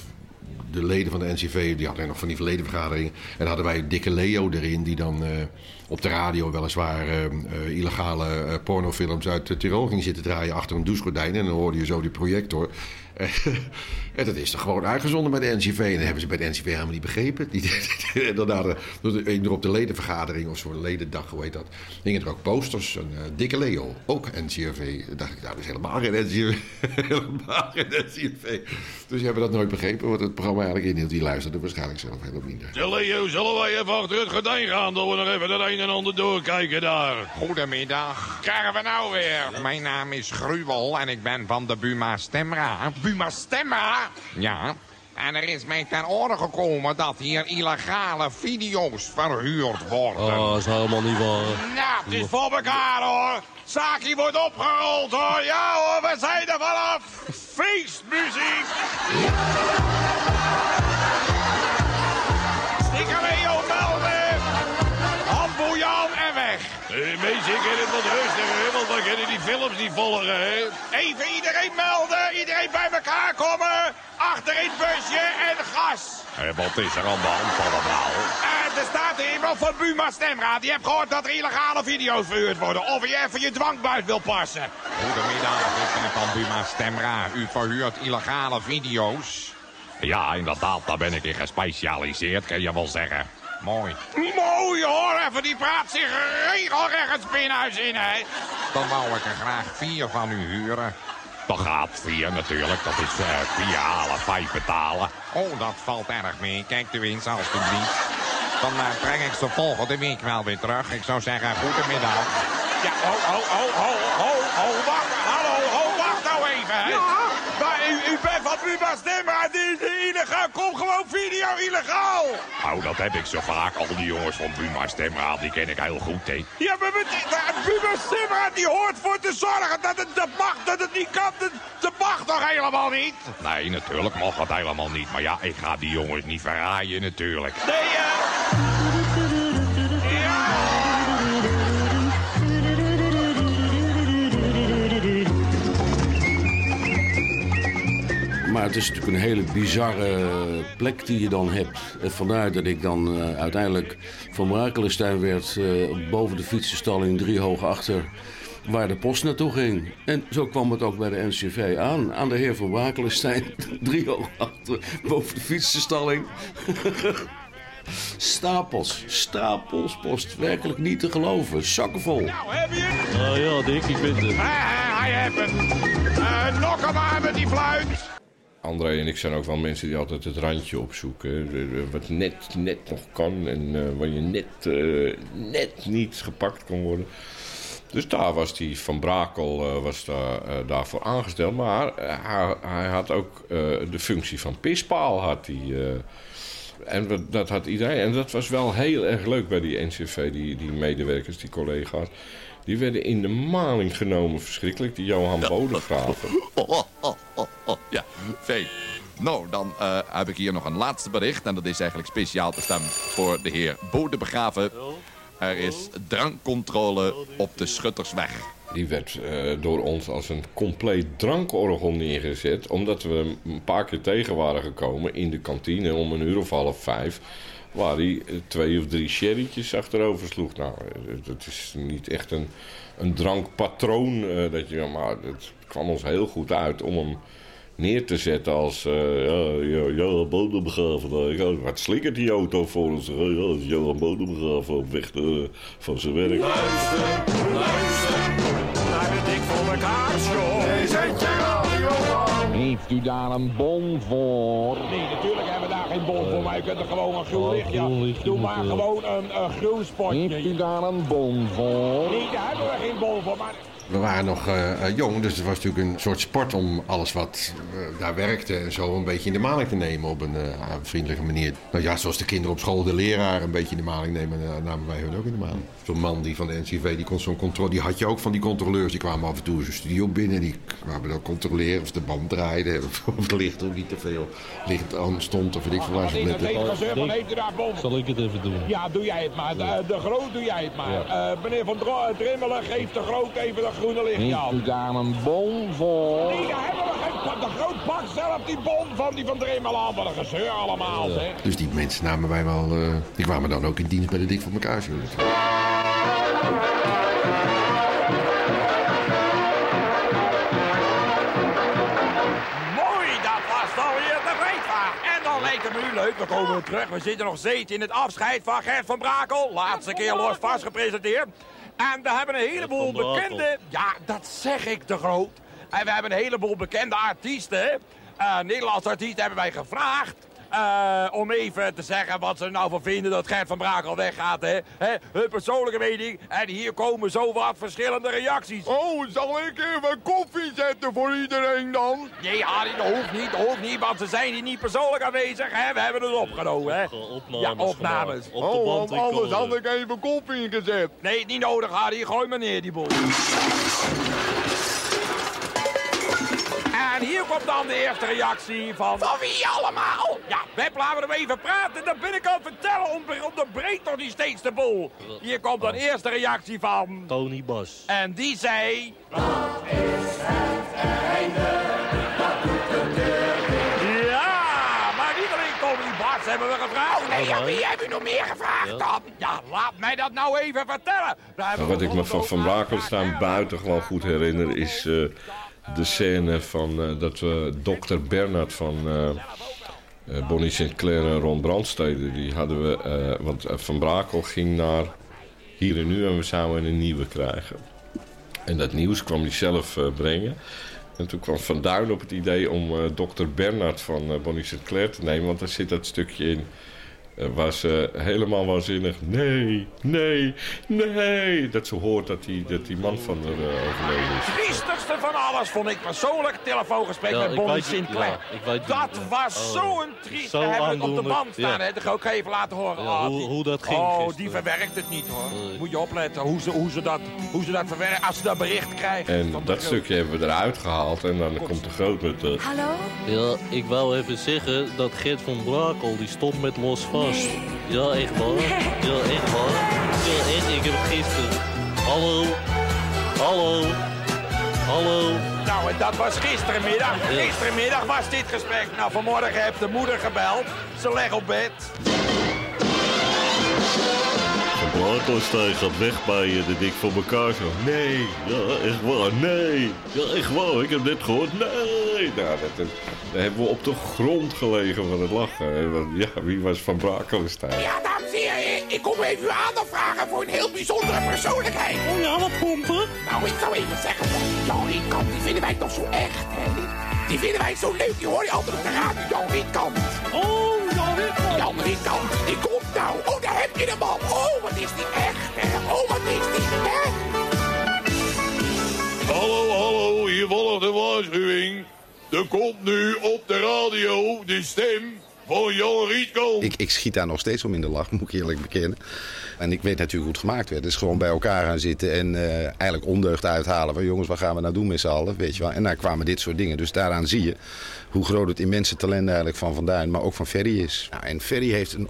S9: de leden van de NCV, die hadden nog van die verledenvergaderingen. En dan hadden wij Dikke Leo erin, die dan eh, op de radio weliswaar eh, eh, illegale eh, pornofilms uit eh, Tirol ging zitten draaien achter een douchegordijn. En dan hoorde je zo die projector. en dat is toch gewoon uitgezonden bij de NCV. En dat hebben ze bij de NCV helemaal niet begrepen. Die, en daarna de, de- de- op de ledenvergadering of zo'n ledendag, hoe heet dat, hingen er ook posters. Een eh, Dikke Leo, ook NCRV. Dan dacht ik, nou, dat is helemaal geen NCRV. helemaal geen NCRV. Dus die hebben dat nooit begrepen, wat het programma eigenlijk inhield. Die luisterde waarschijnlijk zelf helemaal niet.
S5: Zeg Leo, zullen wij even achter het gordijn gaan... dat we nog even het een en ander doorkijken daar?
S16: Goedemiddag. Krijgen we nou weer? Mijn naam is Gruwel en ik ben van de Buma Stemra. Buma Stemra? Ja. En er is mij ter oren gekomen dat hier illegale video's verhuurd worden.
S7: Oh, dat is helemaal niet waar.
S16: Nou, het is voor elkaar hoor. Zaakje wordt opgerold hoor. Ja hoor, we zijn er vanaf. Feestmuziek. Sticker Leo melden. Handboe Jan en weg.
S5: Hey, mensen, ik het wat rustiger, hè, want we kunnen die films niet volgen, hè?
S16: Even iedereen melden, iedereen bij elkaar komen. Achter in het busje en gas.
S5: Wat is er aan de hand allemaal?
S16: En er staat hier iemand van Buma Stemraad. Die heeft gehoord dat er illegale video's verhuurd worden. Of je even je dwangbuis wil passen. Goedemiddag, ik ben van Buma Stemra. U verhuurt illegale video's.
S5: Ja, inderdaad, daar ben ik in gespecialiseerd, kan je wel zeggen.
S16: Mooi. Mooi hoor, even die praat zich regelrecht het spinhuis in, hè. Dan wou ik er graag vier van u huren.
S5: Dat gaat vier natuurlijk, dat is eh, vier halen, vijf betalen.
S16: Oh, dat valt erg mee. Kijkt u eens, alstublieft. Dan eh, breng ik ze volgende week wel weer terug. Ik zou zeggen, goedemiddag. Ja, oh, oh, oh, oh, oh, oh, wacht. Hallo, oh, wacht nou even, hè. Bent van Buma Stemra, die, die illegaal. Kom gewoon video illegaal.
S5: Nou, dat heb ik zo vaak. Al die jongens van Buma Stemraad, die ken ik heel goed, hè.
S16: Ja, maar met Stemra, die hoort voor te zorgen dat het dat mag, dat het niet kan. Dat, dat mag toch helemaal niet?
S5: Nee, natuurlijk mag dat helemaal niet. Maar ja, ik ga die jongens niet verraaien, natuurlijk.
S16: Nee, eh...
S8: Maar het is natuurlijk een hele bizarre plek die je dan hebt. En vandaar dat ik dan eh, uiteindelijk van Brakelenstein werd... eh, boven de fietsenstalling drie hoog achter waar de post naartoe ging. En zo kwam het ook bij de NCV aan. Aan de heer van Brakelenstein, drie hoog achter, boven de fietsenstalling. Stapels, stapels post. Werkelijk niet te geloven. Zakken vol.
S7: Ah ja, Dick, ik ben er.
S16: Hij heeft. Eh, nog hem aan met die fluit.
S11: André en ik zijn ook wel mensen die altijd het randje opzoeken. De- de- Wat net, net nog kan en eh, waar je net, eh, net niet gepakt kon worden. Dus daar was die Van Brakel eh, was daar, eh, daarvoor aangesteld. Maar eh, hij, had ook eh, de functie van pispaal. Had eh. en dat had iedereen. En dat was wel heel erg leuk bij die NCV, die, die medewerkers, die collega's. Die werden in de maling genomen, verschrikkelijk. Die Johan Bodegraven.
S17: Oh, oh, oh, ja, fijn. Nou, dan eh, heb ik hier nog een laatste bericht. En dat is eigenlijk speciaal bestemd voor de heer Bode Begraven. Er is drankcontrole op de Schuttersweg.
S11: Die werd eh, door ons als een compleet drankorgel neergezet. Omdat we een paar keer tegen waren gekomen in de kantine om een uur of half vijf. Waar hij eh, twee of drie sherrytjes achterover sloeg. Nou, eh, dat is niet echt een, een drankpatroon. eh, dat je, maar het kwam ons heel goed uit om hem neer te zetten als... eh ja, ja, Johan Bodembegraven. Uh, wat slikkert die auto voor ons? Eh, ja, Johan Bodembegraven op weg eh, van zijn werk.
S10: Naar de dik voor elkaar show.
S6: Hey, zet je radio aan.
S16: Heeft u daar een bon voor?
S10: Nee, natuurlijk bon voor, maar je kunt er gewoon een groen lichtje. Doe maar gewoon een, een groen spotje.
S16: Heeft u daar een bon voor?
S10: Nee, daar hebben we geen bon voor, maar...
S9: We waren nog eh, eh, jong, dus het was natuurlijk een soort sport om alles wat eh, daar werkte en zo een beetje in de maling te nemen op een eh, vriendelijke manier. Nou ja, zoals de kinderen op school de leraar een beetje in de maling nemen, namen wij hun ook in de maling. Man die van de NCV, die kon zo'n controle, die had je ook van die controleurs, die kwamen af en toe in zijn studio binnen, die kwamen dan controleren of de band draaide, of, of het licht ook niet te veel licht aan stond, of weet ik veel waar ze met?
S7: Zal ik het even doen?
S1: Ja, doe jij het maar. De, de Groot doe jij het maar. Eh, meneer Van Drimmelen, geeft de Groot even dat groene lichtje aan.
S18: Heeft u daar een bon voor?
S1: Nee, daar hebben we geen... De Groot pakt zelf die bon van die Van Drimmelen aan. Wat een gezeur allemaal.
S9: Dus die mensen namen wij wel, eh, die kwamen dan ook in dienst bij de Dik voor elkaar.
S1: Nu leuk. We komen weer terug. We zitten nog steeds in het afscheid van Gert van Brakel. Laatste keer los vast gepresenteerd. En we hebben een heleboel bekende... Ja, dat zeg ik te groot. En we hebben een heleboel bekende artiesten. eh Nederlandse artiesten hebben wij gevraagd. Eh, om even te zeggen wat ze er nou van vinden dat Gert van Brakel weggaat. Hè? Hè, hun persoonlijke mening. En hier komen zo wat verschillende reacties.
S5: Oh, zal ik even koffie zetten voor iedereen dan?
S1: Nee, Harry, dat hoeft niet, dat hoeft niet, want ze zijn hier niet persoonlijk aanwezig. Hè? We hebben het opgenomen, hè?
S7: Opnames
S1: Ja, opnames.
S7: Op de
S5: Oh, anders had ik even koffie ingezet.
S1: Nee, niet nodig, Harry. Gooi maar neer, die boel. En hier komt dan de eerste reactie van... Van wie allemaal? Ja, Web, laten we hem even praten. Dan ben ik aan het vertellen. Onder- Onderbreekt toch niet steeds de boel. Hier komt dan de eerste reactie van...
S7: Tony Bas.
S1: En die zei... Ja, maar niet alleen Tony Bas hebben we gevraagd. Nee, ja, wie hebben u nog meer gevraagd
S11: Ja.
S1: dan? Ja, laat mij dat nou even vertellen.
S11: Wat ik me van Van Brakelstein buitengewoon goed herinner is eh, de scène van eh, dat we dokter Bernard van eh, eh, Bonnie Sinclair en Ron Brandstede, die hadden we, want Van Brakel ging naar hier en nu en we zouden een nieuwe krijgen. En dat nieuws kwam hij zelf brengen. En toen kwam Van Duin op het idee om dokter Bernard van eh, Bonnie Sinclair te nemen, want daar zit dat stukje in. Eh, ze helemaal waanzinnig. Nee, nee, nee. Dat ze hoort dat die, dat die man van haar eh, overleden is.
S1: Het triestigste van alles vond ik persoonlijk telefoongesprek
S7: Ja,
S1: met Bonnie Sinclair.
S7: ja,
S1: dat was
S7: oh.
S1: zo'n triest.
S7: Zo
S1: We hebben het op de band staan.
S7: ja.
S1: Hè? Dat ga ik ook even laten horen.
S7: Ja,
S1: Oh,
S7: hoe-
S1: die-
S7: hoe dat ging
S1: Oh,
S7: gisteren.
S1: die verwerkt het niet hoor. Moet je opletten hoe ze, hoe ze, dat, hoe ze dat verwerken. Als ze dat bericht krijgen.
S11: En
S1: van
S11: dat stukje hebben we eruit gehaald. En dan komt de groot met de...
S19: Hallo?
S7: Ja, ik wou even zeggen dat Gert van Brakel, die stopt met los Ja, echt waar. Ja, echt waar. Ja, echt, ik heb het gisteren. Hallo? Hallo? Hallo?
S1: Nou, en dat was gisterenmiddag.
S7: Ja.
S1: Gisterenmiddag was dit gesprek. Nou, vanmorgen heeft de moeder gebeld. Ze legt op bed.
S7: Van Brakelstein gaat weg bij eh, de Dik voor elkaar zo. Nee, ja, echt waar, nee. Ja, echt waar, ik heb net gehoord, nee.
S11: Nou, dat, daar hebben we op de grond gelegen van het lachen. Ja, wie was Van Brakelstein?
S1: Ja, dames en heren, ik kom even uw aandacht vragen voor een heel bijzondere persoonlijkheid.
S7: Oh ja, wat komt er?
S1: Nou, ik zou even zeggen, Jan Rietkant, die vinden wij toch zo echt, hè? Die, die vinden wij zo leuk, die hoor je altijd op de radio, Jan Rietkant. Oh, Jan Rietkant. Jan Rietkant, die komt nou. Oh, daar heb je hem al. Oh, wat is die echt? Oh, wat is die echt.
S5: Hallo, hallo, hier volgt de waarschuwing. Er komt nu op de radio de stem
S13: Ik, ik schiet daar nog steeds om in de lach, moet ik eerlijk bekennen. En ik weet natuurlijk hoe het gemaakt werd. Dus gewoon bij elkaar gaan zitten en eh, eigenlijk ondeugd uithalen. Van jongens, wat gaan we nou doen met z'n allen? Weet je wel. En daar kwamen dit soort dingen. Dus daaraan zie je hoe groot het immense talent eigenlijk van Van maar ook van Ferry is. Nou, en Ferry heeft een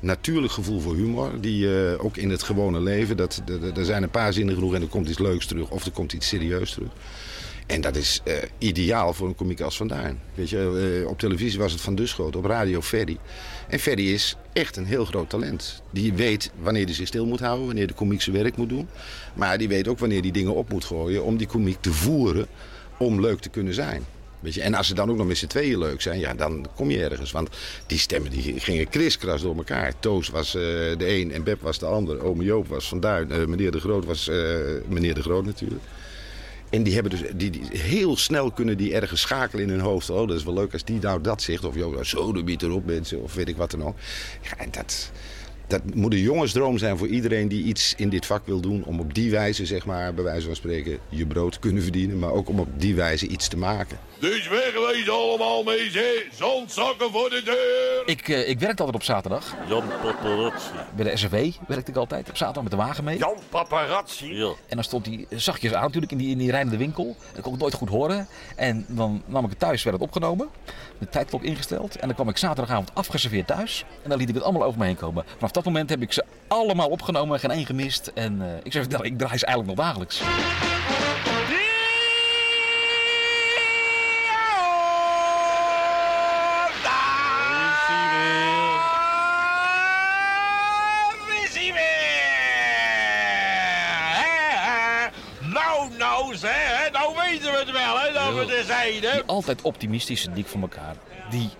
S13: natuurlijk gevoel voor humor. Die eh, ook in het gewone leven, dat- er zijn een paar zinnen genoeg en er komt iets leuks terug. Of er komt iets serieus terug. En dat is eh, ideaal voor een komiek als Van Duin. Weet je, eh, op televisie was het Van Duschoot, op radio Ferry. En Ferry is echt een heel groot talent. Die weet wanneer hij zich stil moet houden, wanneer de komiek zijn werk moet doen. Maar die weet ook wanneer hij dingen op moet gooien om die komiek te voeren om leuk te kunnen zijn. Weet je, en als ze dan ook nog met z'n tweeën leuk zijn, ja, dan kom je ergens. Want die stemmen die gingen kriskras door elkaar. Toos was eh, de een en Beb was de ander. Ome Joop was Van Duin. meneer de Groot was meneer de Groot natuurlijk. En die hebben dus die, die, heel snel kunnen die ergens schakelen in hun hoofd. Oh, dat is wel leuk als die nou dat zegt. Of joh, zo de biet erop mensen. Of weet ik wat dan ook. Ja, en dat, dat moet een jongensdroom zijn voor iedereen die iets in dit vak wil doen. Om op die wijze, zeg maar, bij wijze van spreken, je brood te kunnen verdienen. Maar ook om op die wijze iets te maken.
S5: Dus wegwezen allemaal mee, zeg. Zandzakken voor de deur.
S12: Ik, eh, ik werkte altijd op zaterdag.
S7: Jan Paparazzi.
S12: Bij de SRV werkte ik altijd op zaterdag met de wagen mee.
S1: Jan Paparazzi.
S7: Ja.
S12: En dan stond hij zachtjes aan natuurlijk in die, in die rijdende winkel. Dat kon ik nooit goed horen. En dan nam ik het thuis, werd het opgenomen. De tijdklok ingesteld. En dan kwam ik zaterdagavond afgeserveerd thuis. En dan liet ik het allemaal over me heen komen. Vanaf dat moment heb ik ze allemaal opgenomen. Geen één gemist. En eh, ik zeg vertellen, ik draai ze eigenlijk nog dagelijks. Die altijd optimistische dik voor elkaar. Die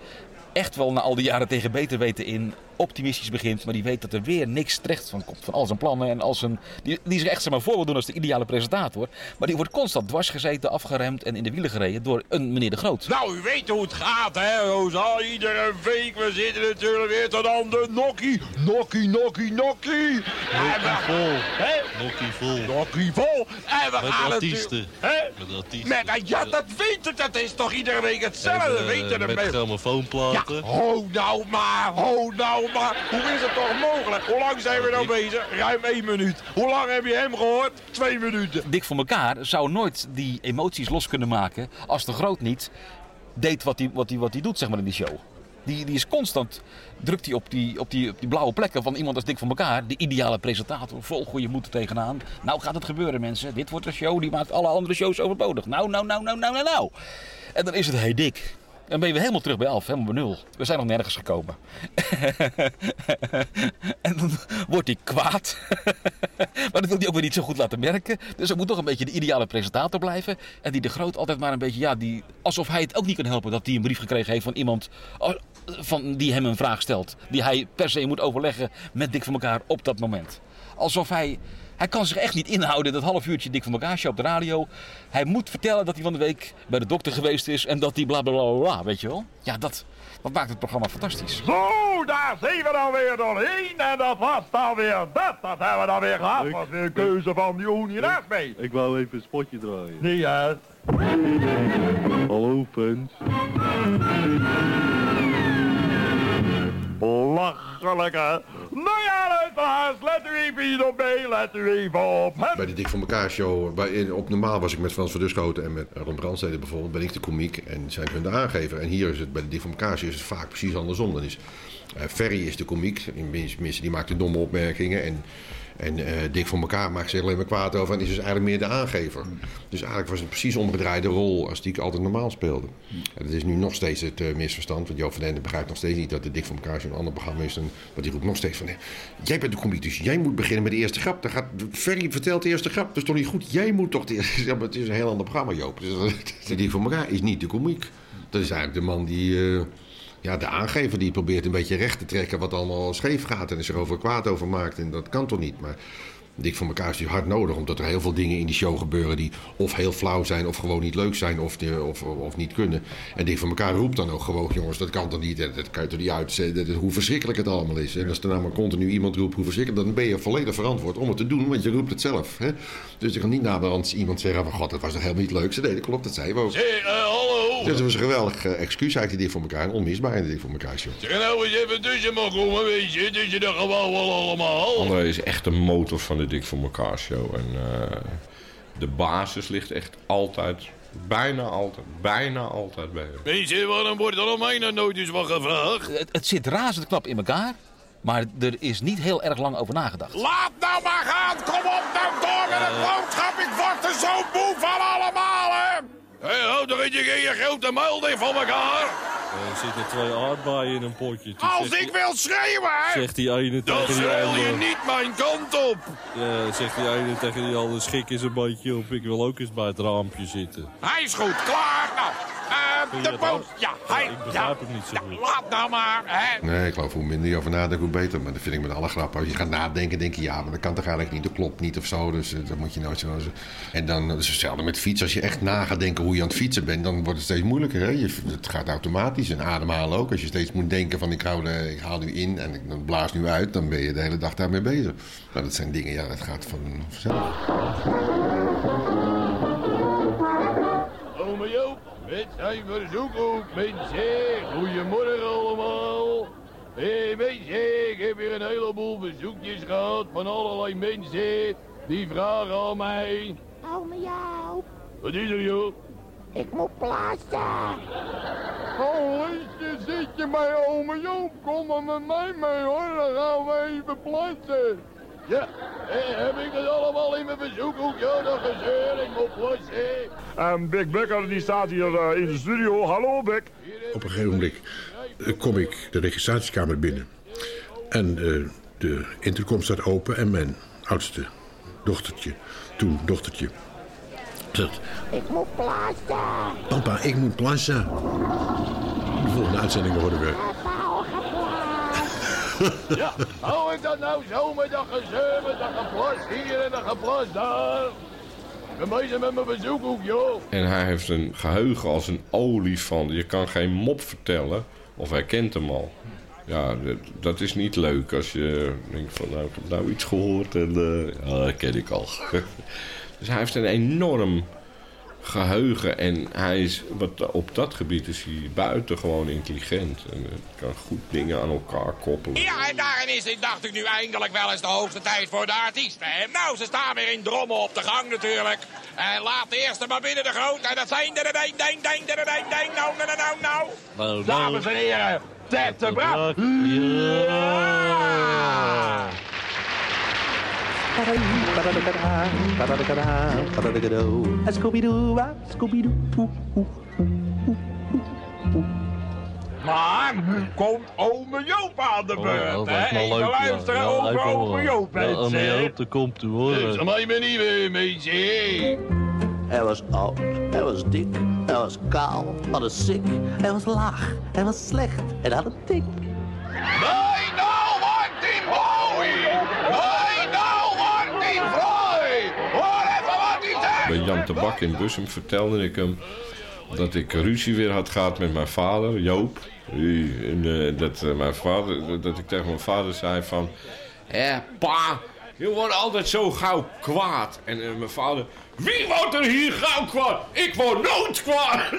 S12: echt wel na al die jaren tegen beter weten in optimistisch begint. Maar die weet dat er weer niks terecht van komt. Van al zijn plannen en al zijn... Die, die zich echt zeg maar, voor wil doen als de ideale presentator. Maar die wordt constant dwars gezeten, afgeremd en in de wielen gereden door een meneer De Groot.
S3: Nou, u weet hoe het gaat, hè, Rosa? Iedere week, we zitten natuurlijk weer tot aan de nokkie. Nokkie, nokkie, nokkie. En we-
S7: vol.
S3: Hè?
S7: Nokkie vol.
S3: Nokkie vol. En we
S7: Met
S3: gaan
S7: artiesten.
S3: Hè?
S7: Met artiesten.
S3: Met, ja, dat weet het. Dat is toch iedere week hetzelfde.
S7: En, eh,
S3: weten de
S7: met grammofoonplaten.
S3: Ja, ho nou maar, ho nou maar. Hoe is het toch mogelijk? Hoe lang zijn we nou bezig? Ruim één minuut. Hoe lang heb je hem gehoord? Twee minuten.
S12: Dik voor elkaar zou nooit die emoties los kunnen maken als De Groot niet deed wat hij wat die, wat die doet zeg maar, in die show. Die, die is constant, drukt hij op die, op, die, op die blauwe plekken van iemand als Dik voor elkaar. De ideale presentator, vol goede moed tegenaan. Nou gaat het gebeuren mensen, dit wordt een show die maakt alle andere shows overbodig. Nou, nou, nou, nou, nou, nou, nou. En dan is het hey Dik. Dan ben je helemaal terug bij 11, helemaal bij nul. We zijn nog nergens gekomen. en dan wordt hij kwaad. maar dat wil hij ook weer niet zo goed laten merken. Dus hij moet toch een beetje de ideale presentator blijven. En die de Groot altijd maar een beetje, ja, die, alsof hij het ook niet kan helpen dat hij een brief gekregen heeft van iemand oh, van, die hem een vraag stelt. Die hij per se moet overleggen met Dik voor elkaar op dat moment. Alsof hij. Hij kan zich echt niet inhouden, dat half uurtje dik van show op de radio. Hij moet vertellen dat hij van de week bij de dokter geweest is en dat hij bla bla bla bla, weet je wel? Ja, dat, dat maakt het programma fantastisch.
S10: Zo, daar zijn we dan weer doorheen. En dat was dan weer dat. Dat hebben we dan weer gehad. Dat was weer een keuze van die Unie mee.
S7: Ik wou even een spotje draaien.
S10: Nee, hè?
S7: Hallo, fans.
S10: Belachelijk, hè? Nou ja, luisteraars, let u even op mee. Let u even op.
S9: Bij de Dik voor elkaar show, op normaal was ik met Frans van Duschoten en met Ron Brandstede bijvoorbeeld, ben ik de komiek en zijn hun de aangever. En hier is het bij de Dik voor elkaar show is het vaak precies andersom. Dan is, eh, Ferry is de komiek, tenminste die maakt de domme opmerkingen en, en eh, Dik voor elkaar maakt zich alleen maar kwaad over en is dus eigenlijk meer de aangever. Dus eigenlijk was het precies omgedraaide rol als die ik altijd normaal speelde. En dat is nu nog steeds het eh, misverstand, want Joop van Ende begrijpt nog steeds niet dat de Dik voor elkaar een ander programma is. Dan, want die roept nog steeds van, eh, jij bent de komiek, dus jij moet beginnen met de eerste grap. Dan gaat, Ferry vertelt de eerste grap, dat is toch niet goed? Jij moet toch de eerste maar het is een heel ander programma, Joop. Dus, Dik voor elkaar is niet de komiek. Dat is eigenlijk de man die... ja, de aangever die probeert een beetje recht te trekken wat allemaal scheef gaat en er zich over kwaad over maakt. En dat kan toch niet. Maar Dik voor elkaar is natuurlijk hard nodig, omdat er heel veel dingen in die show gebeuren die of heel flauw zijn of gewoon niet leuk zijn of, de, of, of niet kunnen. En Dik voor elkaar roept dan ook gewoon, jongens, dat kan toch niet, dat, dat kan je toch niet uitzetten, dat, hoe verschrikkelijk het allemaal is. En als er nou maar continu iemand roept hoe verschrikkelijk, dan ben je volledig verantwoord om het te doen, want je roept het zelf. Hè? Dus je kan niet naderhand iemand zeggen van, god, dat was toch helemaal niet leuk. Ze deden, klopt, dat zei we ook.
S5: Hallo.
S9: Dus dat was een geweldig eh, excuus eigenlijk, die Dik voor elkaar, en onmisbaar in de Dik voor elkaar show.
S5: Zeg nou eens even tussen maar komen, weet je. Tussen de gewoon wel allemaal.
S11: André is echt de motor van de Dik voor elkaar show. En eh, de basis ligt echt altijd, bijna altijd, bijna altijd bij hem.
S5: Weet je, waarom wordt er om mij nou nooit eens wat gevraagd?
S12: Het, het zit razend knap in elkaar, maar er is niet heel erg lang over nagedacht.
S3: Laat nou maar gaan. Kom op nou door met het boodschap. Ik word er zo moe van allemaal, hè.
S5: Hé, hou toch eens je grote muil van elkaar.
S7: Er zitten twee aardbeien in een potje. Toen
S3: Als ik
S7: die-
S3: wil schreeuwen.
S7: Zegt die ene
S5: Dan
S7: tegen die
S5: schreeuw je
S7: andere.
S5: niet mijn kant op.
S7: Ja, zegt die ene tegen die andere, schik eens een beetje op. Ik wil ook eens bij het raampje zitten.
S3: Hij is goed, klaar. Nou,
S1: Eh, de
S11: ook?
S1: Ja, hij...
S11: Ik begrijp het niet zo goed.
S1: Laat nou maar, hè.
S9: Nee, ik geloof hoe minder je over nadenkt, hoe beter. Maar dat vind ik met alle grappen. Als je gaat nadenken, denk je, ja, maar dat kan toch eigenlijk niet. Dat klopt niet of zo. Dus eh, dat moet je nooit zo... En dan is het hetzelfde met fietsen. Als je echt na gaat denken hoe je aan het fietsen bent, dan wordt het steeds moeilijker. Hè? Je, het gaat automatisch. En ademhalen ook. Als je steeds moet denken van, ik, hou de, ik haal nu in en ik dan blaas nu uit. Dan ben je de hele dag daarmee bezig. Maar dat zijn dingen, ja, dat gaat van vanzelf.
S20: Met zijn verzoek ook, mensen. Goedemorgen allemaal. Hé hey, mensen, ik heb weer een heleboel bezoekjes gehad van allerlei mensen. Die vragen aan mij.
S3: Ome Joop,
S20: Wat is er joh?
S3: ik moet plassen.
S20: Oh, Liesje, zit je bij ome Joop? Kom maar met mij mee hoor, dan gaan we even plassen. Ja, hé, heb ik dat allemaal in mijn verzoekhoek? Ja, dat gezeur, ik moet plassen.
S10: En Big Becker die staat hier eh, in de studio. Hallo Big.
S15: Op een gegeven moment eh, kom ik de registratiekamer binnen. En eh, de intercom staat open en mijn oudste dochtertje, toen dochtertje, zegt...
S3: Ik moet plassen.
S15: Papa, ik moet plassen. De volgende uitzending horen we...
S20: Ja, hou ik dat nou zo dat gezeur, met dat geplas hier en dat geplas daar? Bezig met mijn bezoekhoek, joh.
S11: En hij heeft een geheugen als een olifant. Je kan geen mop vertellen of hij kent hem al. Ja, dat, is niet leuk als je denkt van nou, ik heb nou iets gehoord en eh, ja, dat ken ik al. dus hij heeft een enorm geheugen en hij is, wat, op dat gebied is hij buitengewoon intelligent. En eh, kan goed dingen aan elkaar koppelen.
S1: Ja, en daarin is het, dacht ik nu eindelijk wel eens de hoogste tijd voor de artiesten. hè. Nou, ze staan weer in drommel op de gang natuurlijk. En laat de eerste maar binnen de groot. En dat zijn de ding, ding, ding, ding, ding, ding, nou, nou, nou, nou.
S7: Nou,
S1: Dames en heren, Ted de Braak.
S21: Scooby-Doo, Scooby-Doo.
S1: Maar komt ome Joop aan de beurt,
S7: Oh,
S1: hè. Even luisteren
S7: Ja,
S1: over ome. Joop,
S7: Ja, ome
S1: mensen.
S7: Joop, daar komt u hoor.
S20: Dus aan mij niet weer, mensen.
S21: Hij was oud, hij was dik, hij was kaal, had een sik, hij was laag, hij was slecht en had een tik.
S11: Bij Jan Tabak in Bussum vertelde ik hem dat ik ruzie weer had gehad met mijn vader, Joop. En, eh, dat, eh, mijn vader, dat ik tegen mijn vader zei van... Hé, pa, je wordt altijd zo gauw kwaad. En eh, mijn vader... Wie wordt er hier gauw kwaad? Ik word nooit kwaad.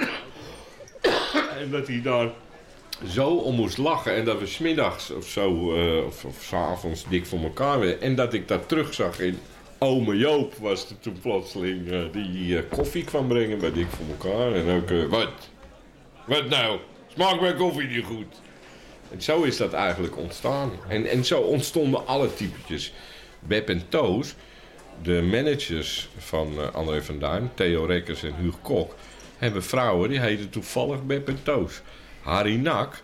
S11: en dat hij daar zo om moest lachen. En dat we smiddags of zo, of, of s'avonds dik voor elkaar werden. En dat ik dat terugzag in Ome Joop was er toen plotseling eh, die eh, koffie kwam brengen bij Dik voor elkaar. En ook, eh, wat? Wat nou? Smaakt mijn koffie niet goed? En zo is dat eigenlijk ontstaan. En, en zo ontstonden alle typetjes. Beb en Toos, de managers van André van Duin, Theo Rekkers en Huug Kok, hebben vrouwen die heten toevallig Beb en Toos. Harry Nak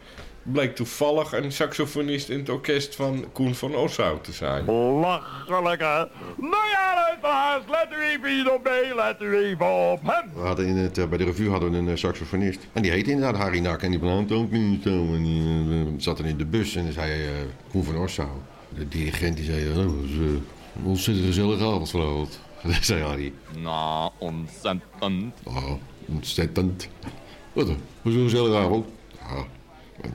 S11: bleek toevallig een saxofonist in het orkest van Koen van Oshout te zijn.
S10: Lachelijk, hè? Nou ja, luisteraars, let u even hier op mee, let u even op hem.
S9: We hadden in het, eh, bij de revue hadden we een eh, saxofonist. En die heette inderdaad Harry Nak. En die belandde ook niet zo. En die eh, zat er in de bus en dan zei hij, eh Koen van Orsau. De dirigent die zei, oh, dat was uh, een ontzettend gezellige avond vanavond. Dan zei Harry,
S16: Nou, ontzettend.
S9: oh, ontzettend. Wat een, was een gezellige avond.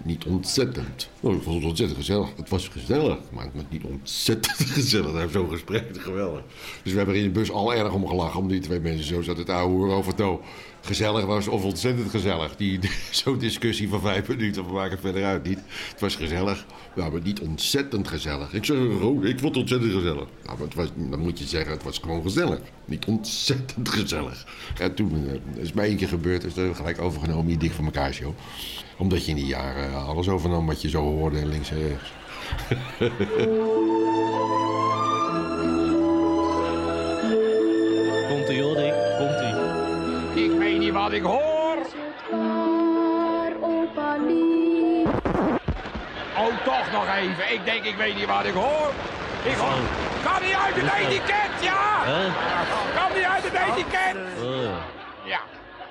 S9: Niet ontzettend. Oh, het was ontzettend gezellig. Het was gezellig, maar niet ontzettend gezellig. Zo'n gesprek, geweldig. Dus we hebben er in de bus al erg om gelachen. Om die twee mensen zo zaten te ouwehoeren over het nou gezellig was of ontzettend gezellig. Die, zo'n discussie van vijf minuten, we maken verder uit niet. Het was gezellig, maar niet ontzettend gezellig. Ik zeg, oh, ik vond het ontzettend gezellig. Ja, maar was, dan moet je zeggen, het was gewoon gezellig. Niet ontzettend gezellig. En toen eh, is mij één keer gebeurd, dus dat gelijk overgenomen, die dik van elkaar show. Omdat je in die jaren alles overnam wat je zo hoorde, links en rechts.
S7: Komt-ie hoor, Dick.
S1: Ik hoor. Oh, toch nog even. Ik denk, ik weet niet wat ik hoor. Ik hoor... Kan niet uit het etiket, ja! Kan niet uit het etiket!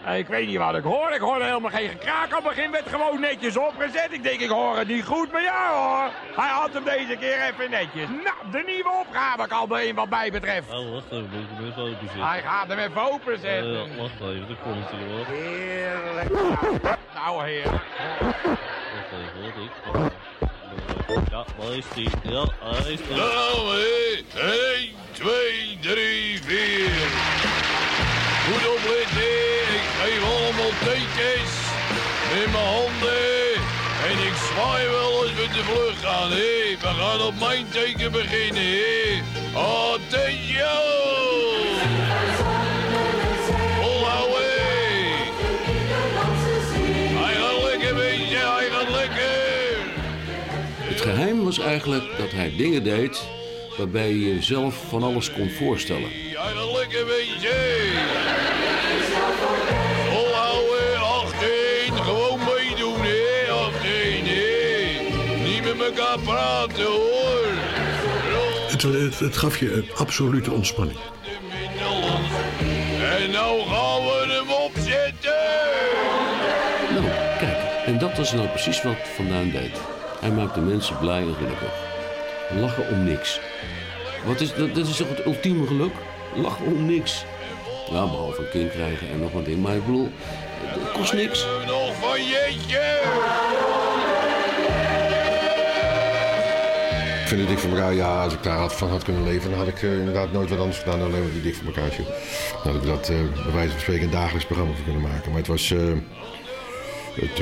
S7: Ja.
S3: Ik weet niet wat ik hoor. Ik hoorde helemaal geen gekraak. Op het begin werd gewoon netjes opgezet. Ik denk, ik hoor het niet goed. Maar ja hoor, hij had hem deze keer even netjes. Nou, de nieuwe opgave kan er een wat mij betreft.
S7: Oh, wacht even, moet ik hem even openzetten.
S3: Hij gaat hem even openzetten.
S7: Eh, wacht even, daar komt hij hoor.
S3: Heerlijk. Nou, heer.
S7: Wacht even, hoor, ik. Ja, waar is die? Ja, hij is er.
S5: Daar gaan we. 1, 2, 3, 4. Goed opletten. Tekens met mijn handen. En ik zwaai wel als we te vlug gaan. Hè. We gaan op mijn teken beginnen. Attention! Gaat lekker, beetje. Hij gaat lekker.
S8: Het geheim was eigenlijk dat hij dingen deed waarbij je jezelf van alles kon voorstellen.
S5: Hij gaat lekker, beetje.
S15: Het, het, het gaf je een absolute ontspanning.
S5: En nou gaan we hem opzetten.
S8: Nou, kijk, en dat was nou precies wat Van Duin deed. Hij maakte mensen blij en gelukkig. Lachen om niks. Wat is, dat, dat is toch het ultieme geluk? Lachen om niks. Ja, behalve een kind krijgen en nog wat ding. Maar ik bedoel, het kost niks.
S5: Nog van jeetje.
S9: Vind het dik voor elkaar, ja, als ik daar had, van had kunnen leven, dan had ik eh, inderdaad nooit wat anders gedaan dan alleen maar die dik voor elkaar show. Dan had ik dat eh, bij wijze van spreken een dagelijks programma voor kunnen maken. Maar het was eh, het,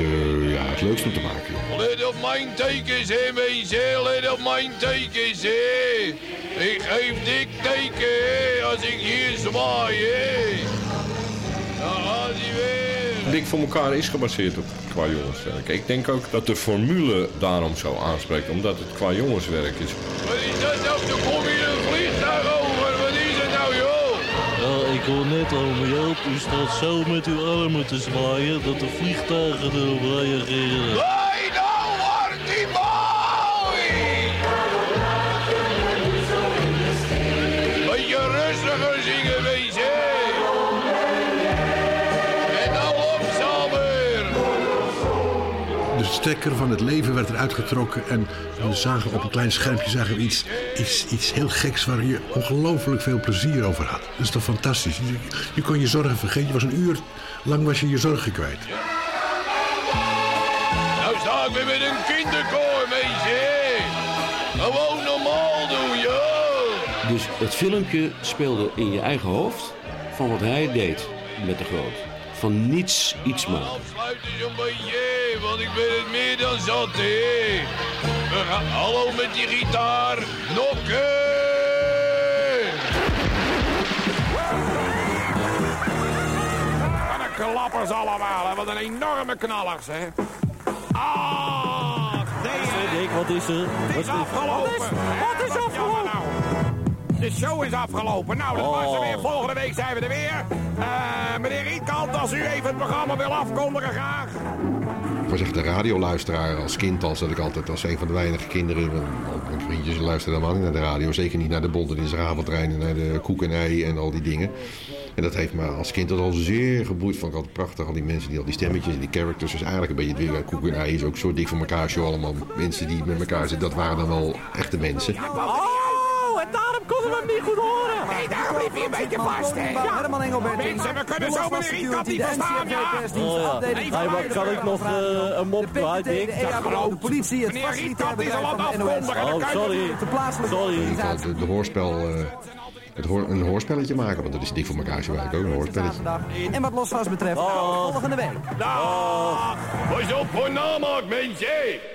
S9: ja, het leukste om te maken. joh.
S5: Let mijn tekens, hè, mensen. Let op mijn tekens, hè. Ik geef dik teken, als ik hier zwaai, hè. Dan gaat hij weer.
S11: Dik voor elkaar is gebaseerd op qua jongenswerk. Ik denk ook dat de formule daarom zo aanspreekt, omdat het qua jongenswerk is.
S5: Wat is dat nou? Er komt hier een vliegtuig over. Wat is het nou, joh?
S7: Ja, ik hoor net over Joop, u staat zo met uw armen te zwaaien dat de vliegtuigen erop reageren.
S5: Hey,
S15: stekker van het leven werd eruit getrokken en we zagen op een klein schermpje zagen we iets, iets, iets heel geks waar je ongelooflijk veel plezier over had. Dat is toch fantastisch? Je, je kon je zorgen vergeten. Je was een uur lang was je je zorgen kwijt.
S5: Nou sta ik weer met een kinderkoor, wezen. Gewoon normaal doen, joh.
S8: Dus het filmpje speelde in je eigen hoofd van wat hij deed met de groot. Van niets iets maken.
S5: Beetje, want ik ben het meer dan zat, hè. We gaan, hallo met die gitaar. Nokken!
S3: Wat een klappers allemaal, hè. Wat een enorme knallers, hè. Ah, nee,
S7: Dick, wat is er?
S3: Het is afgelopen. Wat is afgelopen? Nou. De show is afgelopen. Nou, dat was er weer. Volgende week zijn we er weer. Eh, meneer Rietkant, als u even het programma wil afkondigen, graag.
S9: Was echt een radioluisteraar als kind al. Zat ik altijd als een van de weinige kinderen. want Mijn vriendjes luisterden helemaal niet naar de radio. Zeker niet naar de Bontenisavondtrein en naar de koek en ei en al die dingen. En dat heeft me als kind al zeer geboeid. Vond ik altijd prachtig. Al die mensen, die, al die stemmetjes en die characters. Dus eigenlijk een beetje het weer. Koek en ei is ook zo dik voor elkaar. Show allemaal mensen die met elkaar zitten. Dat waren dan wel echte mensen.
S22: Oh, en daarom konden we niet goed horen.
S3: Nee, daarom liep hij een beetje vast, hè.
S22: Ja, Herman Engelbert.
S3: Mensen, we kunnen zo meneer Rietkant niet verstaan, ja.
S7: Oh ja, hey, maar kan ik nog eh, een mop kwijt, Dick?
S22: De politie, het
S3: al aan het
S22: NOS.
S7: Oh, sorry.
S22: De plaatselijke
S7: Sorry.
S9: Ik de, de hoorspel, eh, het hoor, een hoorspelletje maken. Want dat is dik voor elkaar. Zo eigenlijk ook een hoorspelletje.
S22: En wat Losvast betreft, volgende week.
S5: Dag! Pas op voor namaak, mensen.